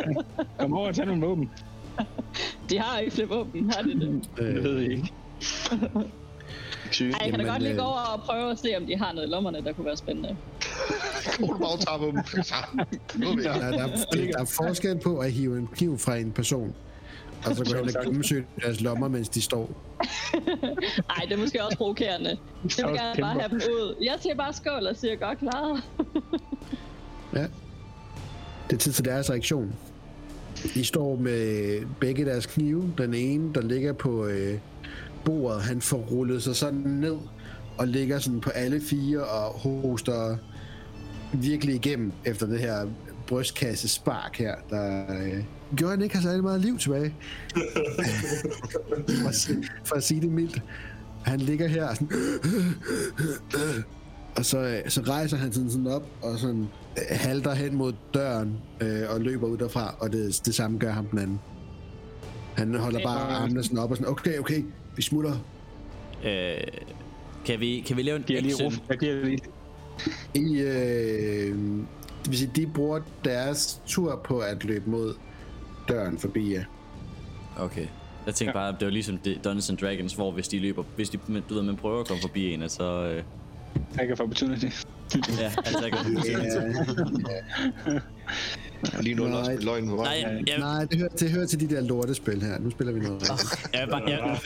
[SPEAKER 5] [LAUGHS]
[SPEAKER 7] Kom over og tag nogle våben.
[SPEAKER 1] De har ikke flere våben, har de det?
[SPEAKER 2] Øh,
[SPEAKER 7] Det ved jeg ikke.
[SPEAKER 1] Ej, jeg kan da godt lige
[SPEAKER 2] øh,
[SPEAKER 1] gå over og prøve at se, om de har noget i lommerne, der kunne være spændende. [LAUGHS]
[SPEAKER 5] På dem. Er vi.
[SPEAKER 2] der, der, der er forskel på at hive en kniv fra en person, og så gå hen og gennemsøge deres lommer, mens de står. [LAUGHS]
[SPEAKER 1] Ej, det er måske også provokerende. Jeg vil gerne bare have dem ud. Jeg siger bare skål og siger godt klaret. [LAUGHS]
[SPEAKER 2] Ja. Det er tid til deres reaktion. De står med begge deres knive. Den ene, der ligger på øh, bordet, han får rullet sig sådan ned og ligger sådan på alle fire og hoster virkelig igennem efter det her brystkasse spark her, der øh, gjorde, at han ikke har særlig meget liv tilbage. [LAUGHS] for, at, sige- for at sige det mildt. Han ligger her og sådan, og så, øh, så rejser han sådan, sådan op og sådan øh, halter hen mod døren øh, og løber ud derfra, og det, det samme gør ham den anden. Han holder
[SPEAKER 1] Okay.
[SPEAKER 2] bare armene sådan op og sådan, okay, okay, vi smutter.
[SPEAKER 3] Øh, kan, vi, kan vi lave en
[SPEAKER 7] Giver lige rum.
[SPEAKER 3] action?
[SPEAKER 7] Jeg giver lige.
[SPEAKER 2] I, øh, det vil sige, de bruger deres tur på at løbe mod døren forbi jer.
[SPEAKER 3] Okay. Jeg tænkte bare, at det var ligesom det- Dungeons and Dragons, hvor hvis de løber, hvis de, du ved, man prøver at komme forbi en, så, øh, [LAUGHS]
[SPEAKER 7] Jeg kan få opportunity.
[SPEAKER 3] ja, altså jeg kan
[SPEAKER 5] Lige nu er der også løgn på vej.
[SPEAKER 3] Nej, jeg,
[SPEAKER 2] Nej, det hører, det hører til de der lortespil her. Nu spiller vi noget.
[SPEAKER 3] jeg, vil bare, jeg,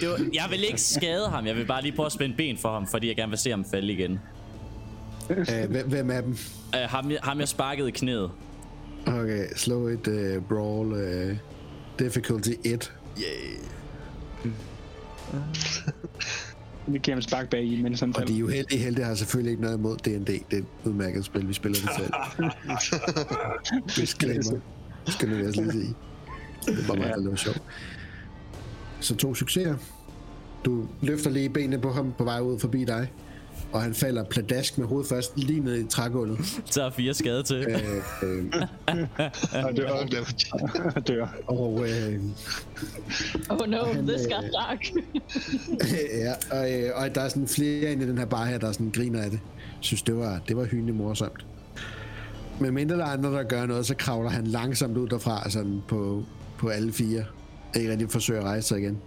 [SPEAKER 3] det var, jeg vil ikke skade ham, jeg vil bare lige prøve at spænde ben for ham, fordi jeg gerne vil se ham falde igen.
[SPEAKER 2] Øh, hvem- hvem er dem?
[SPEAKER 3] Uh, ham, jeg- ham jeg sparkede i knæet.
[SPEAKER 2] Okay, slå et uh, brawl uh, difficulty 1.
[SPEAKER 7] Vi [LAUGHS] et spark bag i, men sådan
[SPEAKER 2] Og de er jo heldige, heldige har selvfølgelig ikke noget imod D&D. Det er et udmærket spil, vi spiller det selv. [LAUGHS] Disclaimer. Skal nu også lige sige. Det var meget, var sjovt. Så to succeser. Du løfter lige benene på ham på vej ud forbi dig. Og han falder pladask med hovedet først lige ned i trægulvet.
[SPEAKER 3] Så er fire skade til.
[SPEAKER 2] Øh, øh, [LAUGHS]
[SPEAKER 7] Og dør. dør.
[SPEAKER 2] og øh,
[SPEAKER 1] Oh no,
[SPEAKER 2] han,
[SPEAKER 1] this
[SPEAKER 2] øh,
[SPEAKER 1] got dark. [LAUGHS]
[SPEAKER 2] ja, og, øh, og der er sådan flere inde i den her bar her, der sådan griner af det. Synes, det var, det var hyldende morsomt. Men mindre der er andre, der gør noget, så kravler han langsomt ud derfra, sådan på, på alle fire. Ikke rigtig forsøger at rejse sig igen.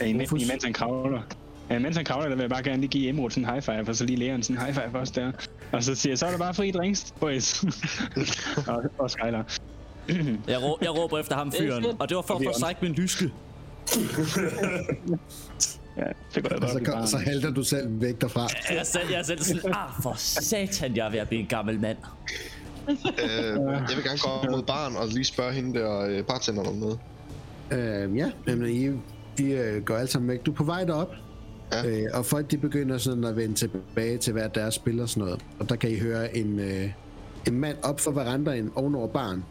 [SPEAKER 7] Ja, imens, imens han kravler. Ja, mens han kravler, der vil jeg bare gerne lige give Emerald sådan en high five, og så lige lære han sådan en high five også der. Og så siger jeg, så er der bare fri drinks, boys. [LAUGHS] og, og Skylar.
[SPEAKER 3] Jeg, rå, jeg råber efter ham fyren, og det var for at få strække min lyske.
[SPEAKER 7] Ja, det går jeg
[SPEAKER 2] så, så halter du selv væk derfra.
[SPEAKER 3] Jeg er selv, jeg er selv sådan, ah, for satan, jeg er ved at blive en gammel mand.
[SPEAKER 5] Øh, jeg vil gerne gå op mod barn og lige spørge hende der øh, bartenderen om noget.
[SPEAKER 2] Øh, ja, jamen, I, I øh, går alle sammen væk. Du er på vej derop.
[SPEAKER 5] Ja.
[SPEAKER 2] Øh, og folk de begynder sådan at vende tilbage til hver deres spil og sådan noget. Og der kan I høre en, øh, en mand op for verandaen ovenover barn,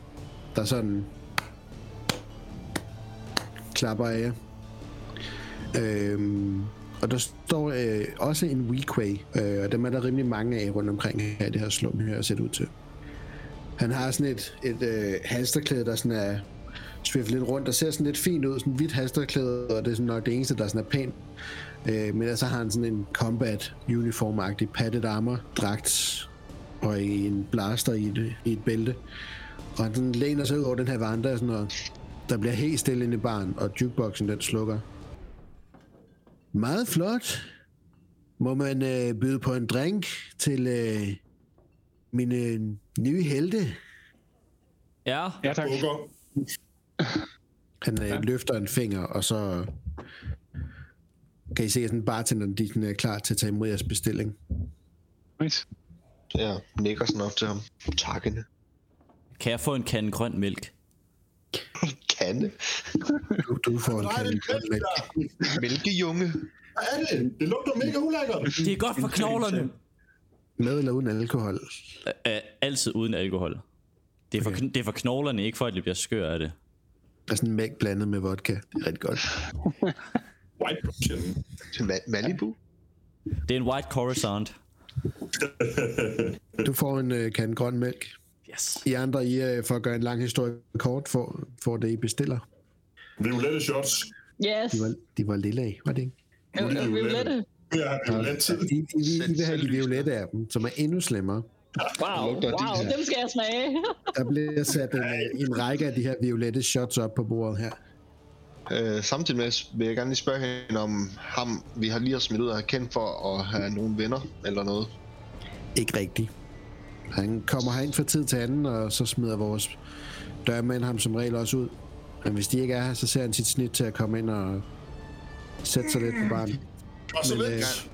[SPEAKER 2] der sådan klapper af jer. Øhm, Og der står øh, også en Weequay, øh, og dem er der rimelig mange af rundt omkring her i det her slum her, ser det ud til. Han har sådan et, et øh, halsterklæde, der sådan er svævet lidt rundt, der ser sådan lidt fint ud, sådan hvidt halsterklæde, og det er sådan nok det eneste, der sådan er pænt. Øh, men så har han sådan en combat uniform-agtig padded armor, dragt og en blaster i et, i et bælte. Og han sådan læner sig ud over den her vandre, sådan, og der bliver helt stille inde i baren, og jukeboxen den slukker. Meget flot. Må man øh, byde på en drink til øh, mine nye helte?
[SPEAKER 3] Ja,
[SPEAKER 7] Ja, tak.
[SPEAKER 2] Han øh, løfter en finger, og så kan I se, at sådan bartenderen de sådan er klar til at tage imod jeres bestilling.
[SPEAKER 7] Nice.
[SPEAKER 5] Jeg nikker sådan op til ham. Takkende.
[SPEAKER 3] kan jeg få en kande grøn mælk?
[SPEAKER 5] Kande.
[SPEAKER 2] Du, du får en kande grøn mælk. [LAUGHS]
[SPEAKER 5] Mælkejunge.
[SPEAKER 6] Hvad er det? Det lugter mega ulækkert.
[SPEAKER 3] Det er godt for knoglerne.
[SPEAKER 2] Med eller uden alkohol.
[SPEAKER 3] Uh, altid uden alkohol. Det er, for, okay. det er for knoglerne, ikke for at det bliver skør af det.
[SPEAKER 2] Der er sådan mælk blandet med vodka. Det er rigtig godt. [LAUGHS]
[SPEAKER 6] White Russian.
[SPEAKER 5] Til Ma- Malibu.
[SPEAKER 3] Det er en white coruscant. [LAUGHS]
[SPEAKER 2] Du får en øh, kande grøn mælk.
[SPEAKER 3] Yes.
[SPEAKER 2] I andre, I, øh, for at gøre en lang historie kort, får, får det, I bestiller.
[SPEAKER 6] Violette shots.
[SPEAKER 1] Yes.
[SPEAKER 2] De var, de var lille af, var det ikke?
[SPEAKER 1] Øh, Violette.
[SPEAKER 6] Ja, Violette.
[SPEAKER 2] I, I, I, I vil have de violette af dem, som er endnu slemmere.
[SPEAKER 1] Wow, wow, dem skal jeg smage.
[SPEAKER 2] Der bliver sat en, en række af de her violette shots op på bordet her.
[SPEAKER 5] Øh, samtidig med vil jeg gerne lige spørge hende om ham, vi har lige har smidt ud af kendt for at have nogle venner eller noget.
[SPEAKER 2] Ikke rigtigt. Han kommer herind fra tid til anden, og så smider vores dørmand ham som regel også ud. Men hvis de ikke er her, så ser han sit snit til at komme ind og sætte sig lidt på barnet. [LAUGHS]
[SPEAKER 6] Og så
[SPEAKER 2] Men,
[SPEAKER 6] lidt.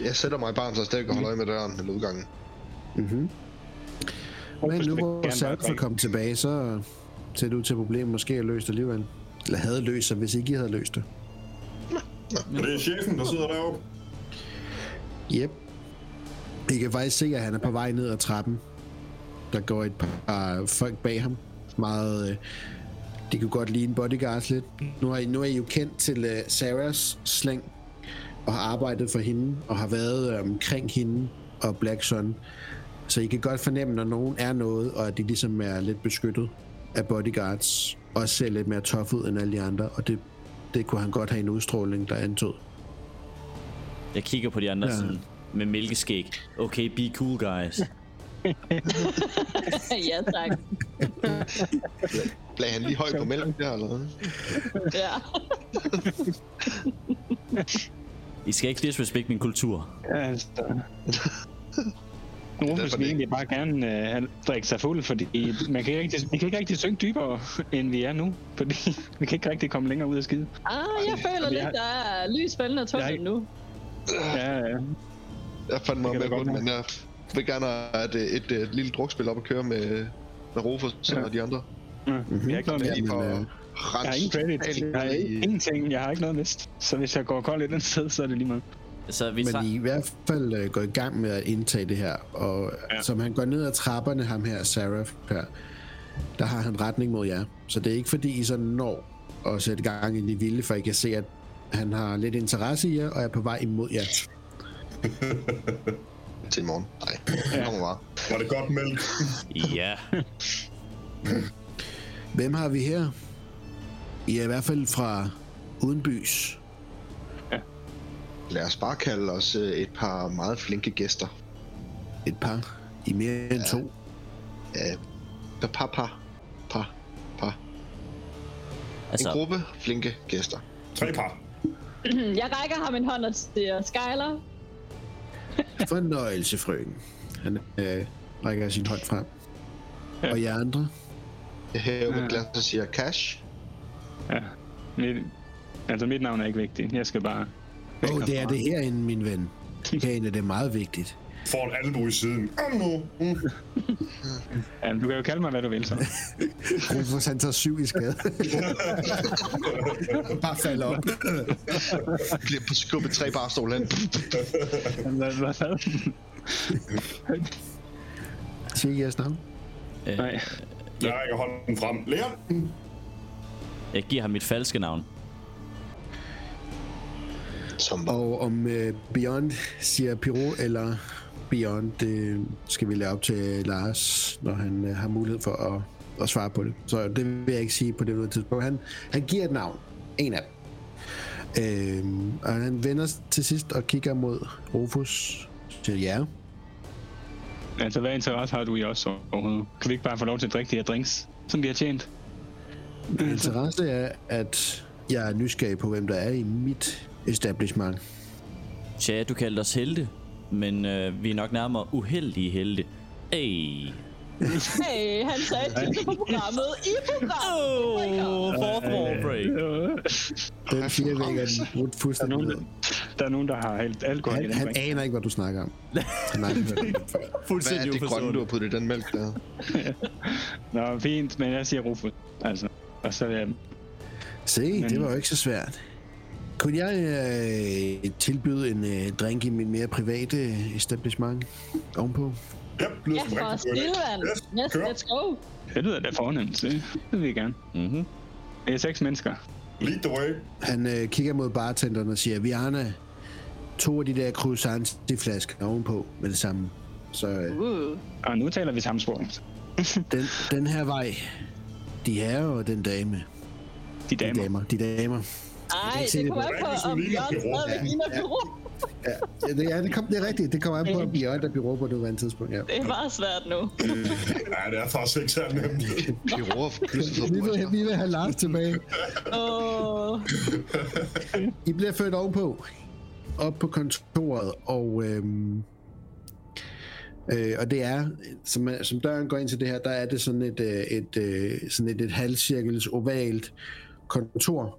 [SPEAKER 2] øh,
[SPEAKER 5] Jeg sætter mig i barn, så jeg stadig kan holde øje med døren eller udgangen.
[SPEAKER 2] Men nu hvor
[SPEAKER 7] Gerne bare
[SPEAKER 2] Sanford
[SPEAKER 7] drikke.
[SPEAKER 2] kom tilbage, så ser det ud til, at problemet måske er løst alligevel. Eller havde løst sig, hvis ikke I havde løst det.
[SPEAKER 6] Og det er chefen, der sidder deroppe.
[SPEAKER 2] Yep. I kan faktisk se, at han er på vej ned ad trappen. Der går et par folk bag ham. Meget... Øh, de kunne godt ligne bodyguards lidt. Nu er, I, nu er I jo kendt til uh, Sarahs slæng, og har arbejdet for hende, og har været øh, omkring hende og Black Sun. Så I kan godt fornemme, når nogen er noget, og at de ligesom er lidt beskyttet af bodyguards, og ser lidt mere tough ud end alle de andre, og det, det kunne han godt have en udstråling, der antog.
[SPEAKER 3] Jeg kigger på de andre
[SPEAKER 2] Ja.
[SPEAKER 3] ja. sådan, med mælkeskæg. Okay, be cool, guys. [LAUGHS]
[SPEAKER 1] ja, tak.
[SPEAKER 5] Lagde han lige højt på mælken der, eller hvad?
[SPEAKER 1] Ja.
[SPEAKER 3] I skal ikke disrespect min kultur.
[SPEAKER 7] Ja, altså. Nogen vil egentlig bare gerne øh, drikke sig fuld, fordi man kan ikke rigtig, vi kan ikke rigtig synke dybere, [LAUGHS] end vi er nu. Fordi [LAUGHS] vi kan ikke rigtig komme længere ud af skide.
[SPEAKER 1] Ah, jeg føler lidt,
[SPEAKER 7] har-
[SPEAKER 1] der er lys tunnelen
[SPEAKER 7] ikke-
[SPEAKER 1] nu.
[SPEAKER 7] Ja, ja.
[SPEAKER 5] Jeg fandt mig
[SPEAKER 7] Det kan
[SPEAKER 5] med på men jeg vil gerne have et, et, et, et lille drukspil op at køre med, med Rufus
[SPEAKER 7] Ja.
[SPEAKER 5] og de andre.
[SPEAKER 7] ja. Jeg har ikke noget med.
[SPEAKER 5] Lige for
[SPEAKER 7] Jeg har ingen credit. Jeg har ingenting. Jeg har ikke noget mist. Så hvis jeg går kold et andet sted, så er det lige meget.
[SPEAKER 3] Så vi
[SPEAKER 2] Men
[SPEAKER 3] tager...
[SPEAKER 2] I, i hvert fald øh, går i gang med at indtage det her, og ja. Som han går ned ad trapperne, ham her, Sarah her, der har han retning mod jer. Så det er ikke fordi, I sådan når at sætte gang i de vilde, for I kan se, at han har lidt interesse i jer, og er på vej imod jer. [LAUGHS]
[SPEAKER 5] Til morgen. Nej, ja. kommer bare.
[SPEAKER 6] Var det godt mælk?
[SPEAKER 3] Ja.
[SPEAKER 2] Hvem har vi her? I er i hvert fald fra Udenbys.
[SPEAKER 5] Lad os bare kalde os øh, et par meget flinke gæster.
[SPEAKER 2] Et par. I mere end to.
[SPEAKER 5] Ja, par, par, par, par, par. En
[SPEAKER 3] Altså,
[SPEAKER 5] gruppe flinke gæster.
[SPEAKER 6] Tre par. [CLEARS THROAT]
[SPEAKER 1] Jeg rækker ham en hånd og siger, Skyler, [LAUGHS]
[SPEAKER 2] Fornøjelse, frøken. Han øh, rækker sin hånd frem.
[SPEAKER 7] Ja.
[SPEAKER 2] Og jer andre?
[SPEAKER 5] Jeg hæver
[SPEAKER 7] Ja.
[SPEAKER 5] glas og siger cash.
[SPEAKER 7] Ja. Mit, altså, mit navn er ikke vigtigt. Jeg skal bare...
[SPEAKER 2] Åh, oh, det er det herinde, min ven. Herinde er det meget vigtigt.
[SPEAKER 6] Får en albu i siden. Kom nu. Mm.
[SPEAKER 7] Ja, du kan jo kalde mig, hvad du vil, så. [LAUGHS]
[SPEAKER 2] Rufus, han tager syv i skade. [LAUGHS] Bare falder op.
[SPEAKER 5] Bliver på skubbet tre barstol hen.
[SPEAKER 7] Hvad, hvad, hvad?
[SPEAKER 2] Sig jeres navn.
[SPEAKER 3] øh,
[SPEAKER 7] Nej.
[SPEAKER 6] Jeg rækker hånden frem. Leon.
[SPEAKER 3] jeg giver ham mit falske navn.
[SPEAKER 5] Som
[SPEAKER 2] Og om øh, Beyond siger Piro eller Beyond, det skal vi lade op til Lars, når han øh, har mulighed for at, at svare på det. Så det vil jeg ikke sige på det noget tidspunkt. Han, han giver et navn. En af dem. Øhm, og han vender til sidst og kigger mod Rufus. Siger ja.
[SPEAKER 7] Altså, hvad interesse har du i os overhovedet? Kan vi ikke bare få lov til at drikke de her drinks, som vi har tjent?
[SPEAKER 2] Min interesse er, at jeg er nysgerrig på, hvem der er i mit establishment.
[SPEAKER 3] Tja, du kaldte os helte, men øh, vi er nok nærmere uheldige helte. Ey.
[SPEAKER 1] Hey, han sagde til på programmet i programmet.
[SPEAKER 3] Oh, fourth wall break.
[SPEAKER 2] Den fire vægger den brudt
[SPEAKER 7] Der er,
[SPEAKER 2] fuldstændig.
[SPEAKER 7] nogen,
[SPEAKER 2] ned.
[SPEAKER 7] der er nogen, der har hældt alkohol i
[SPEAKER 2] Han,
[SPEAKER 7] den
[SPEAKER 2] han
[SPEAKER 7] drink.
[SPEAKER 2] aner ikke, hvad du snakker om. [LAUGHS] Han har før.
[SPEAKER 5] hvad er
[SPEAKER 3] Fuldstændig
[SPEAKER 5] det grønne, du har puttet i den mælk der? [LAUGHS]
[SPEAKER 7] Nå, fint, men jeg siger Rufus. Altså, og så øh,
[SPEAKER 2] Se, det var jo ikke så svært. Kunne jeg øh, tilbyde en øh, drink i min mere private establishment ovenpå?
[SPEAKER 6] Ja, lyder
[SPEAKER 1] Ja, for
[SPEAKER 6] idé.
[SPEAKER 1] Stillevand.
[SPEAKER 6] Yes,
[SPEAKER 1] Yes,
[SPEAKER 6] kør.
[SPEAKER 1] let's go.
[SPEAKER 7] det lyder da fornemt. Det, det vil vi gerne.
[SPEAKER 3] Mhm.
[SPEAKER 7] Det er seks mennesker.
[SPEAKER 6] Lead the way.
[SPEAKER 2] Han øh, kigger mod bartenderen og siger, Viana, to af de der croissants i flasker ovenpå med det samme. Så øh,
[SPEAKER 1] Uh.
[SPEAKER 7] Og nu taler vi samme sprog. [LAUGHS]
[SPEAKER 2] den, den her vej, de herrer og den dame.
[SPEAKER 7] De
[SPEAKER 2] De
[SPEAKER 7] damer.
[SPEAKER 2] damer, de damer.
[SPEAKER 1] Ej,
[SPEAKER 2] se
[SPEAKER 1] det
[SPEAKER 2] det
[SPEAKER 1] kommer
[SPEAKER 6] på.
[SPEAKER 1] an på, om
[SPEAKER 6] bureau.
[SPEAKER 1] stadigvæk ligner.
[SPEAKER 2] Ja, ja, det, ja, det, kom, det er rigtigt. Det kommer an på, om Bjørn der bliver på nuværende tidspunkt. Ja.
[SPEAKER 1] Det er meget svært nu. [LAUGHS]
[SPEAKER 6] Ja, det er faktisk ikke så nemt.
[SPEAKER 5] Pludselig fået
[SPEAKER 2] Vi vil, vi vil have Lars tilbage.
[SPEAKER 1] Åh,
[SPEAKER 2] I bliver ført ovenpå, op på kontoret, og, øhm, øh, og det er, som, som døren går ind til det her, der er det sådan et, øh, et, øh, sådan et, et halvcirkels ovalt kontor.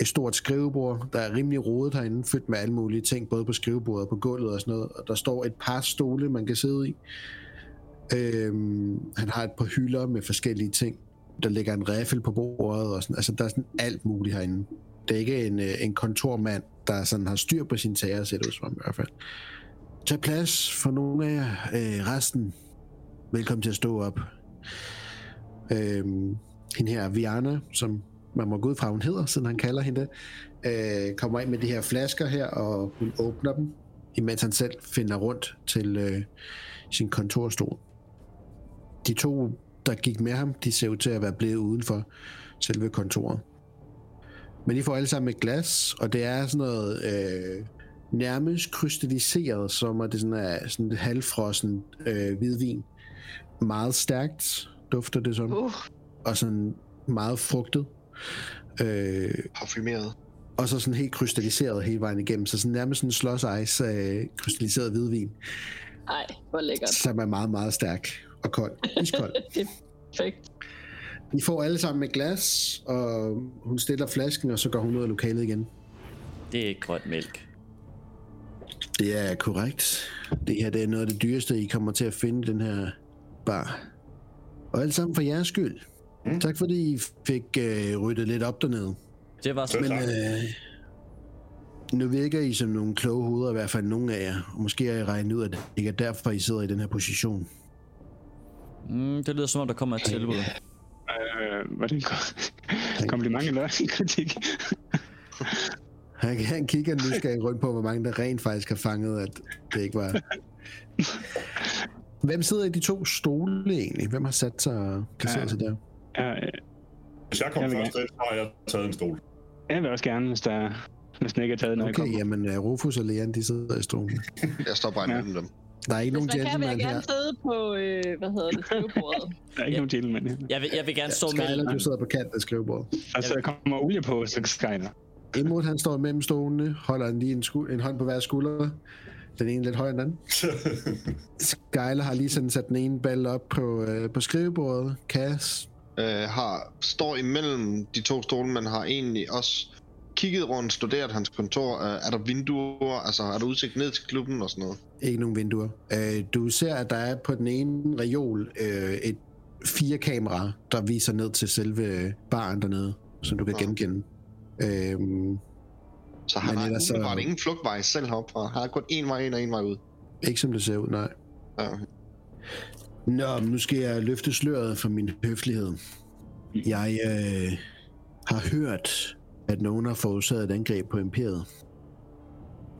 [SPEAKER 2] Et stort skrivebord, der er rimelig rodet herinde, fyldt med alle mulige ting, både på skrivebordet og på gulvet og sådan noget. Og der står et par stole, man kan sidde i. Øhm, han har et par hylder med forskellige ting. Der ligger en riffel på bordet, og sådan, altså der er sådan alt muligt herinde. Det er ikke en, øh, en kontormand, der sådan har styr på sine sager, ser det ud som i hvert fald. Tag plads for nogle af jer. Øh, resten, velkommen til at stå op. Øhm, hende her, Viana, som man må gå ud fra, hun hedder, siden han kalder hende det, øh, kommer ind med de her flasker her, og hun åbner dem, imens han selv finder rundt til øh, sin kontorstol. De to, der gik med ham, de ser ud til at være blevet uden for selve kontoret. Men de får alle sammen et glas, og det er sådan noget øh, nærmest krystalliseret, som at det sådan er sådan et halvfrossen øh, hvidvin. Meget stærkt dufter det sådan,
[SPEAKER 1] uh.
[SPEAKER 2] og sådan meget frugtet. Øh,
[SPEAKER 5] Parfumeret.
[SPEAKER 2] og så sådan helt krystalliseret hele vejen igennem, så sådan nærmest sådan en slås ice øh, krystalliseret hvidvin,
[SPEAKER 1] Ej, hvor lækkert.
[SPEAKER 2] som er meget, meget stærk og kold. Iskold.
[SPEAKER 1] Det [LAUGHS] er perfekt.
[SPEAKER 2] De får alle sammen et glas, og hun stiller flasken, og så går hun ud af lokalet igen.
[SPEAKER 3] Det er ikke grøn mælk.
[SPEAKER 2] Det er korrekt. Det her det er noget af det dyreste, I kommer til at finde i den her bar. Og alt sammen for jeres skyld. Mm. Tak fordi I fik øh, ryddet lidt op dernede.
[SPEAKER 3] Det var sådan,
[SPEAKER 2] Men øh, nu virker I som nogle kloge hoveder, i hvert fald nogle af jer. Og måske har I regnet ud, at det ikke er derfor, I sidder i den her position.
[SPEAKER 3] mm, det lyder som om, der kommer et tilbud.
[SPEAKER 7] Øh, var det en kom- kompliment eller en [LAUGHS] kritik?
[SPEAKER 2] Han, han kigger nysgerrig rundt på, hvor mange der rent faktisk har fanget, at det ikke var... [LAUGHS] Hvem sidder i de to stole egentlig? Hvem har sat sig og placeret
[SPEAKER 7] Ja.
[SPEAKER 2] sig der?
[SPEAKER 7] Ja, øh,
[SPEAKER 6] Hvis jeg kommer
[SPEAKER 7] Jeg
[SPEAKER 6] først ind, så har jeg taget en stol.
[SPEAKER 7] jeg vil også gerne, hvis, der, hvis den ikke er taget, når jeg
[SPEAKER 2] Okay,
[SPEAKER 7] kommer.
[SPEAKER 2] jamen uh, Rufus og Leon, de sidder i stolen. [LAUGHS]
[SPEAKER 5] Jeg står bare
[SPEAKER 7] Ja.
[SPEAKER 5] dem.
[SPEAKER 2] Der er ikke
[SPEAKER 1] Hvis
[SPEAKER 2] nogen
[SPEAKER 1] man kan, vil jeg
[SPEAKER 2] gentleman
[SPEAKER 1] gerne
[SPEAKER 2] her.
[SPEAKER 1] sidde på, øh, hvad hedder det, skrivebordet. [LAUGHS]
[SPEAKER 7] Der er ikke
[SPEAKER 3] Ja.
[SPEAKER 7] nogen gentleman her.
[SPEAKER 3] Jeg vil, jeg vil gerne stå
[SPEAKER 2] Skyler,
[SPEAKER 3] mellem...
[SPEAKER 2] du sidder på kanten af skrivebordet.
[SPEAKER 7] Altså, der kommer olie på, så Skyler.
[SPEAKER 2] Imod han står mellem stolene, holder han lige en, sku- en hånd på hver skulder. Den ene lidt højere end den anden. [LAUGHS] Skyler har lige sådan sat den ene ball op på, øh, på skrivebordet. Cass.
[SPEAKER 5] Øh, har, står imellem de to stole, men har egentlig også kigget rundt, studeret hans kontor. Øh, er der vinduer? Altså, er der udsigt ned til klubben og sådan noget?
[SPEAKER 2] Ikke nogen vinduer. Øh, du ser, at der er på den ene reol øh, et fire kameraer, der viser ned til selve baren dernede, som du kan
[SPEAKER 5] Nå.
[SPEAKER 2] genkende. Øhm,
[SPEAKER 5] Så har
[SPEAKER 2] ellers så-
[SPEAKER 5] ingen flugtvej selv heroppe fra. Har kun én vej ind og en vej ud.
[SPEAKER 2] ikke som det ser ud, nej.
[SPEAKER 5] Ja.
[SPEAKER 2] Nå, nu skal jeg løfte sløret for min høflighed. Jeg øh, har hørt, at nogen har forårsaget et angreb på imperiet.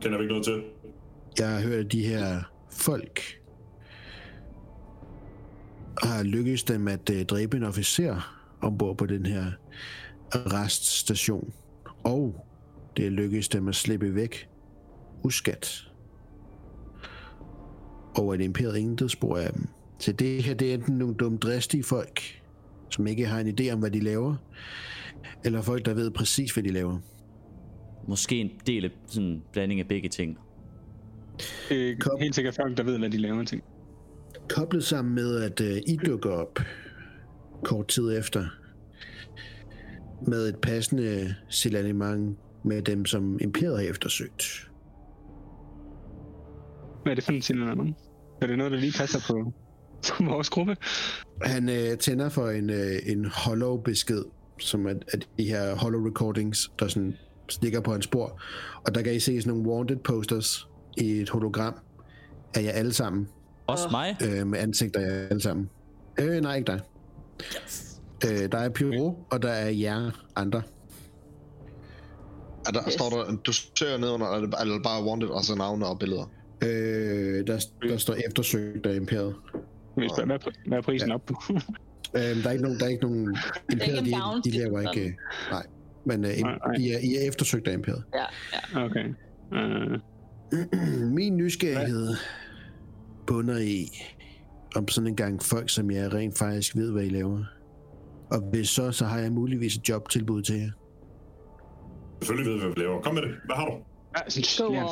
[SPEAKER 6] kender vi ikke noget til.
[SPEAKER 2] Jeg har hørt, at de her folk har lykkes dem at uh, dræbe en officer ombord på den her reststation. Og det er lykkedes dem at slippe væk uskat. Og at imperiet ingen spor af dem. Så det her det er enten nogle dumme dristige folk, som ikke har en idé om, hvad de laver, eller folk, der ved præcis, hvad de laver.
[SPEAKER 3] Måske en del af sådan en blanding af begge ting.
[SPEAKER 7] Det er helt sikkert folk, der ved, hvad de laver ting.
[SPEAKER 2] Koblet sammen med, at uh, I dukker op kort tid efter med et passende signalement med dem, som imperiet har eftersøgt.
[SPEAKER 7] Hvad er det for en signalement? Er det noget, der lige passer på, på vores gruppe?
[SPEAKER 2] Han øh, tænder for en, øh, en hollow besked, som er, er de her hollow recordings, der sådan stikker på en spor. Og der kan I se sådan nogle wanted posters i et hologram af jer alle sammen,
[SPEAKER 3] Også mig?
[SPEAKER 2] øh, med ansigter af jer alle sammen. Øh, nej, ikke dig. Øh, der er Pyro, og der er jer andre.
[SPEAKER 5] Er der,
[SPEAKER 1] Yes.
[SPEAKER 5] yes. står der, du ser ned under, eller eller bare wanted, altså navne og billeder.
[SPEAKER 2] Øh, der, der står eftersøgt af imperiet.
[SPEAKER 7] Hvis, hvad, hvad, hvad er prisen
[SPEAKER 2] Ja.
[SPEAKER 7] op på? [LAUGHS]
[SPEAKER 2] Øh, der er ikke nogen, der er ikke nogen imperiet,
[SPEAKER 1] en
[SPEAKER 2] de, de laver ikke, øh, nej. Men øh,
[SPEAKER 7] Nej, nej.
[SPEAKER 2] I, er, I er eftersøgt af imperiet.
[SPEAKER 1] Ja, ja.
[SPEAKER 7] Okay. Uh, [CLEARS THROAT]
[SPEAKER 2] Min nysgerrighed bunder i, om sådan en gang folk som jeg rent faktisk ved, hvad I laver. Og hvis så, så har jeg muligvis et jobtilbud til jer.
[SPEAKER 6] Selvfølgelig ved vi, hvad vi laver. Kom med det. Hvad har du?
[SPEAKER 1] Go
[SPEAKER 7] ja.
[SPEAKER 1] on.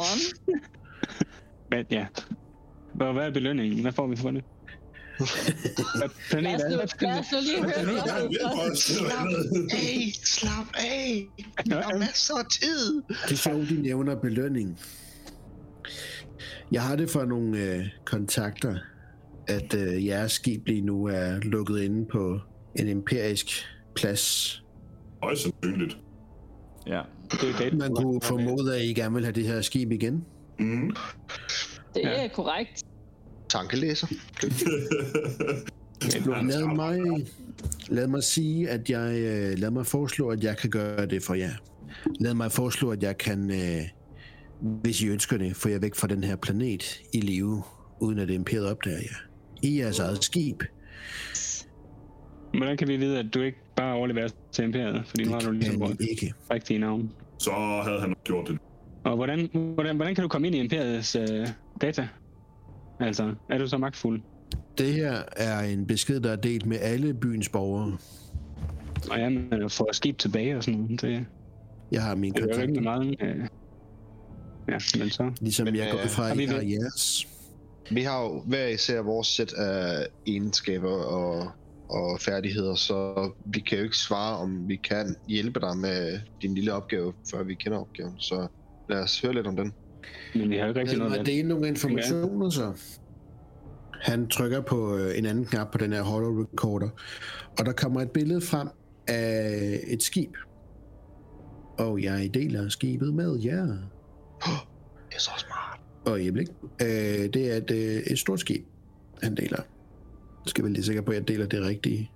[SPEAKER 7] Men, ja. Hvad, hvad er belønningen? Hvad får vi for det? Hvad planet
[SPEAKER 1] Lad
[SPEAKER 7] er
[SPEAKER 1] os
[SPEAKER 7] det?
[SPEAKER 1] nu, lad os nu lige høre.
[SPEAKER 5] Hey, slap af! Der er masser af tid!
[SPEAKER 2] Det er sjovt, de nævner belønning. Jeg har det for nogle øh, kontakter, at øh, jeres skib lige nu er lukket inde på en empirisk plads.
[SPEAKER 6] Højst sandsynligt.
[SPEAKER 3] Ja.
[SPEAKER 7] Det er det.
[SPEAKER 2] Man kunne formode, at I gerne vil have det her skib igen.
[SPEAKER 6] Mm.
[SPEAKER 1] Det
[SPEAKER 7] Ja.
[SPEAKER 1] er korrekt.
[SPEAKER 5] Tankelæser. [LAUGHS]
[SPEAKER 2] Lad mig, lad mig sige, at jeg øh, lad mig foreslå, at jeg kan gøre det for jer. Lad mig foreslå, at jeg kan, øh, hvis I ønsker det, få jer væk fra den her planet i live, uden at imperiet opdager jer. I jeres eget skib.
[SPEAKER 7] Hvordan kan vi vide, at du ikke bare overleverer til imperiet? Fordi nu har du ligesom
[SPEAKER 2] I ikke.
[SPEAKER 7] rigtige navn.
[SPEAKER 6] Så havde han gjort det.
[SPEAKER 7] Og hvordan, hvordan, hvordan kan du komme ind i imperiets øh, data? Altså, er du så magtfuld?
[SPEAKER 2] Det her er en besked, der er delt med alle byens borgere.
[SPEAKER 7] Og ja, men at få skib tilbage og sådan noget, det,
[SPEAKER 2] Jeg har min
[SPEAKER 7] det er jo
[SPEAKER 2] kontakt,
[SPEAKER 7] ikke meget. Øh, ja, men så...
[SPEAKER 2] ligesom
[SPEAKER 5] Men,
[SPEAKER 2] jeg går
[SPEAKER 5] øh,
[SPEAKER 2] fra,
[SPEAKER 7] har vi
[SPEAKER 2] I har
[SPEAKER 7] det?
[SPEAKER 2] jeres.
[SPEAKER 5] Vi har jo hver især vores sæt af egenskaber og, og færdigheder, så vi kan jo ikke svare, om vi kan hjælpe dig med din lille opgave, før vi kender opgaven. Så lad os høre lidt om den.
[SPEAKER 7] Men vi har ikke rigtig
[SPEAKER 2] Lad
[SPEAKER 7] noget af
[SPEAKER 2] dele nogle informationer, så. Han trykker på øh, en anden knap på den her hollow recorder, og der kommer et billede frem af et skib. Og jeg deler skibet med jer. [GASPS]
[SPEAKER 5] Det er så smart.
[SPEAKER 2] Og i øjeblik. Øh, det er et, øh, et stort skib, han deler. Jeg skal være lige sikker på, at jeg deler det rigtige.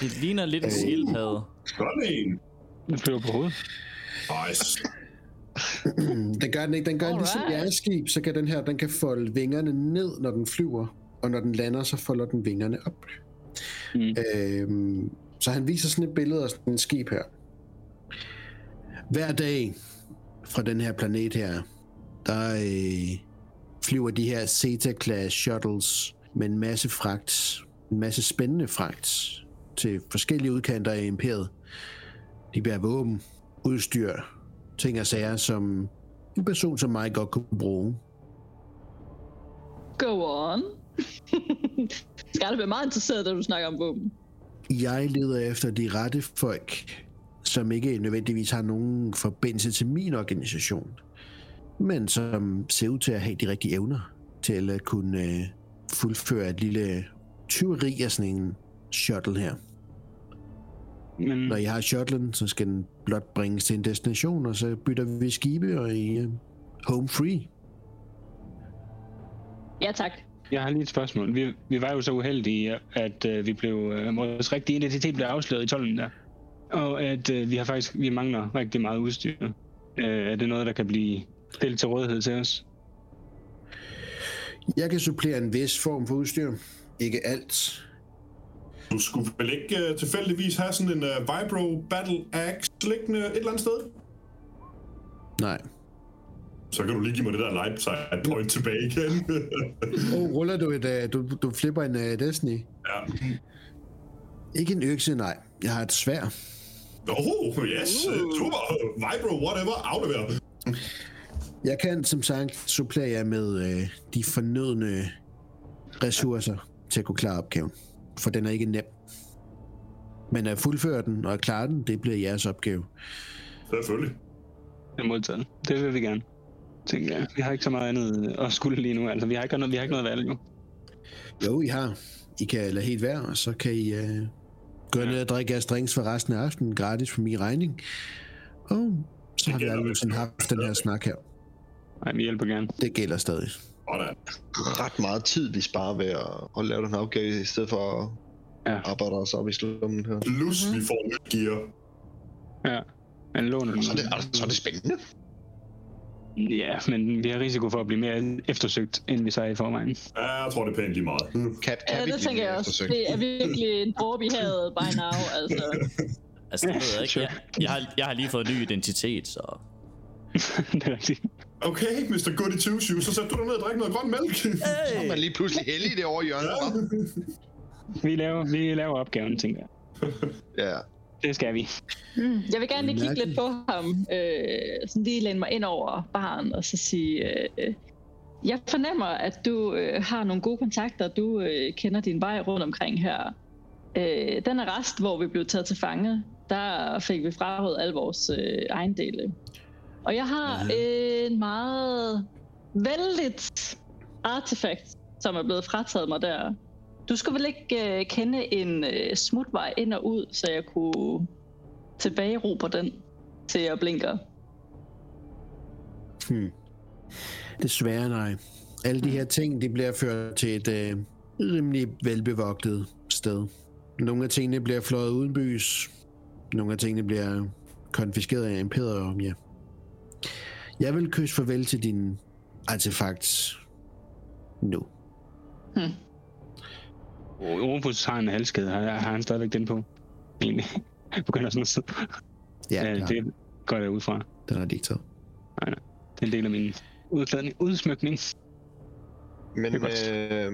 [SPEAKER 3] Det ligner lidt en skildpadde.
[SPEAKER 6] Sådan en.
[SPEAKER 7] Den flyver på hovedet.
[SPEAKER 6] Nice. [CLEARS THROAT]
[SPEAKER 2] den gør den ikke. Den gør Alright. ligesom jeres skib, så kan den her, den kan folde vingerne ned, når den flyver. Og når den lander, så folder den vingerne op.
[SPEAKER 7] Mm.
[SPEAKER 2] Øhm, så han viser sådan et billede af sådan en skib her. Hver dag fra den her planet her, der øh, flyver de her Zeta-class shuttles med en masse fragt, en masse spændende fragt til forskellige udkanter af imperiet. De bærer våben, udstyr, ting og sager, som en person som mig godt kunne bruge.
[SPEAKER 1] Go on. [LAUGHS] Skal du være meget interesseret, da du snakker om våben?
[SPEAKER 2] Jeg leder efter de rette folk, som ikke nødvendigvis har nogen forbindelse til min organisation, men som ser ud til at have de rigtige evner til at kunne øh, fuldføre et lille tyveri af sådan en shuttle her.
[SPEAKER 7] Men
[SPEAKER 2] Når I har shuttlen, så skal den blot bringes til en destination, og så bytter vi skibe og I øh, home free.
[SPEAKER 1] Ja, tak.
[SPEAKER 7] jeg har lige et spørgsmål. Vi, vi var jo så uheldige, at øh, vi blev, øh, vores rigtige identitet blev afsløret i tolden der. Og at øh, vi har faktisk, vi mangler rigtig meget udstyr. Øh, er det noget, der kan blive stillet til rådighed til os?
[SPEAKER 2] Jeg kan supplere en vis form for udstyr. Ikke alt.
[SPEAKER 6] Du skulle vel ikke uh, tilfældigvis have sådan en uh, Vibro Battle Axe liggende et eller andet sted?
[SPEAKER 2] Nej.
[SPEAKER 6] Så kan du lige give mig det der side point tilbage igen. [LAUGHS]
[SPEAKER 2] Oh, ruller du et... Uh, du, du flipper en uh, Destiny?
[SPEAKER 6] ja.
[SPEAKER 2] Ikke en økse, nej. Jeg har et svær.
[SPEAKER 6] Oh, yes. Super. Vibro, whatever. Aflever.
[SPEAKER 2] Jeg kan som sagt supplere jer med øh, de fornødne ressourcer til at kunne klare opgaven. For den er ikke nem. Men at fuldføre den og at klare den, det bliver jeres opgave.
[SPEAKER 6] Selvfølgelig.
[SPEAKER 7] Det er modtaget. Det vil vi gerne. Tænker jeg. Vi har ikke så meget andet at skulle lige nu. Altså, vi har ikke noget, vi har ikke noget valg nu.
[SPEAKER 2] Jo, I har. I kan lade helt være, og så kan I øh, gå ned og drikke jeres drinks for resten af aftenen gratis for min regning. Og så har vi aldrig haft den her snak her.
[SPEAKER 7] Nej, vi hjælper gerne.
[SPEAKER 2] Det gælder stadig.
[SPEAKER 6] Sådan.
[SPEAKER 5] Ret meget tid, vi sparer ved at, at lave den opgave, i stedet for at
[SPEAKER 7] Ja.
[SPEAKER 5] arbejde os op i slummen her.
[SPEAKER 6] Plus, vi får nyt gear.
[SPEAKER 7] Ja. Men låner
[SPEAKER 5] Så er det, altså, så er det spændende.
[SPEAKER 7] Ja, men vi har risiko for at blive mere eftersøgt, end vi så i forvejen.
[SPEAKER 6] Ja, jeg tror, det er pænt lige meget.
[SPEAKER 5] Kan, kan
[SPEAKER 1] Ja,
[SPEAKER 5] vi
[SPEAKER 1] det
[SPEAKER 5] blive
[SPEAKER 1] tænker jeg også.
[SPEAKER 5] eftersøgt?
[SPEAKER 1] Det er virkelig en dråbe i havet by now, [LAUGHS] altså.
[SPEAKER 3] Altså, det ved jeg ikke. Jeg, jeg, har, jeg har lige fået ny identitet, så... [LAUGHS]
[SPEAKER 7] det er rigtigt.
[SPEAKER 6] Okay, Mr. Goody Two Shoes, så sætter du dig ned og drikker noget grøn mælk.
[SPEAKER 5] Så er man lige pludselig heldig det over hjørnet. hva'?
[SPEAKER 7] Vi laver, vi laver opgaven, tænker jeg.
[SPEAKER 5] Ja.
[SPEAKER 7] Det skal vi.
[SPEAKER 1] Mm. Jeg vil gerne lige kigge lidt på ham. Øh, sådan lige læne mig ind over baren og så sige... Øh, jeg fornemmer, at du øh, har nogle gode kontakter. Du øh, kender din vej rundt omkring her. Øh, den er rest, hvor vi blev taget til fange, der fik vi frarådet alle vores øh, ejendele. Og jeg har en meget vældigt artefakt, som er blevet frataget mig der. Du skulle vel ikke øh, kende en øh, smutvej ind og ud, så jeg kunne tilbage på den, til jeg blinker.
[SPEAKER 2] Hmm. Desværre nej. Alle de her ting, de bliver ført til et øh, rimelig velbevogtet sted. Nogle af tingene bliver fløjet uden bys. Nogle af tingene bliver konfiskeret af imperium, ja. Jeg vil kysse farvel til din artefakt nu.
[SPEAKER 7] Og Opus har en halskæde. Har, har han stadigvæk den på? Egentlig. [LAUGHS] Begynder sådan at sidde.
[SPEAKER 2] Ja, [LAUGHS]
[SPEAKER 7] Ja, det går jeg ud fra.
[SPEAKER 2] den har de ikke taget.
[SPEAKER 7] Det er en del af min udklædning. Udsmykning.
[SPEAKER 5] Men
[SPEAKER 7] Det er
[SPEAKER 5] øh,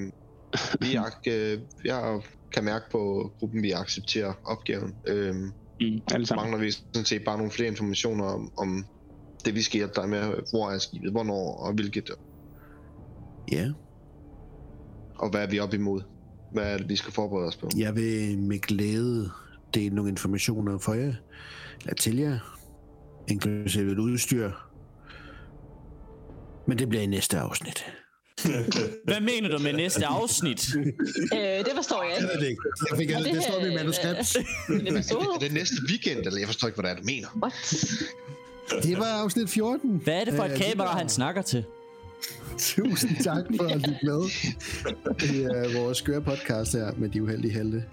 [SPEAKER 5] vi, [LAUGHS] ak- øh, jeg kan mærke på gruppen, vi accepterer opgaven. Øh,
[SPEAKER 7] Mm, alle sammen.
[SPEAKER 5] mangler vi sådan set bare nogle flere informationer om, om det, vi skal hjælpe dig med. Hvor er skibet, hvornår og hvilket,
[SPEAKER 2] Ja,
[SPEAKER 5] og hvad er vi op imod? Hvad er det, vi skal forberede os på?
[SPEAKER 2] jeg vil med glæde dele nogle informationer for jer. Eller til jer. Inklusive et udstyr. Men det bliver i næste afsnit. [LAUGHS]
[SPEAKER 3] Hvad mener du med næste afsnit?
[SPEAKER 1] Øh, det forstår jeg ikke.
[SPEAKER 2] det ikke. Jeg fik,
[SPEAKER 1] Er
[SPEAKER 2] det, det står i manuskript. [LAUGHS]
[SPEAKER 1] En episode?
[SPEAKER 5] Er det næste weekend, eller jeg forstår ikke, hvad det er, du mener.
[SPEAKER 1] What?
[SPEAKER 2] Det var afsnit 14.
[SPEAKER 3] Hvad er det for et
[SPEAKER 2] Øh,
[SPEAKER 3] kamera,
[SPEAKER 2] var-
[SPEAKER 3] han snakker til?
[SPEAKER 2] Tusind tak for at lytte med i uh, vores skøre podcast her med de uheldige helte.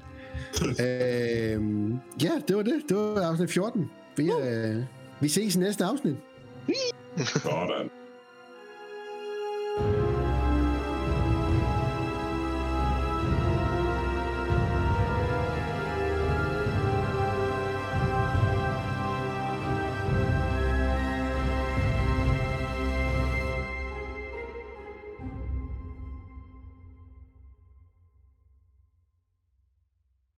[SPEAKER 2] uh, ja, det var det. Det var afsnit 14. Vi, uh, vi ses i næste afsnit.
[SPEAKER 6] Sådan.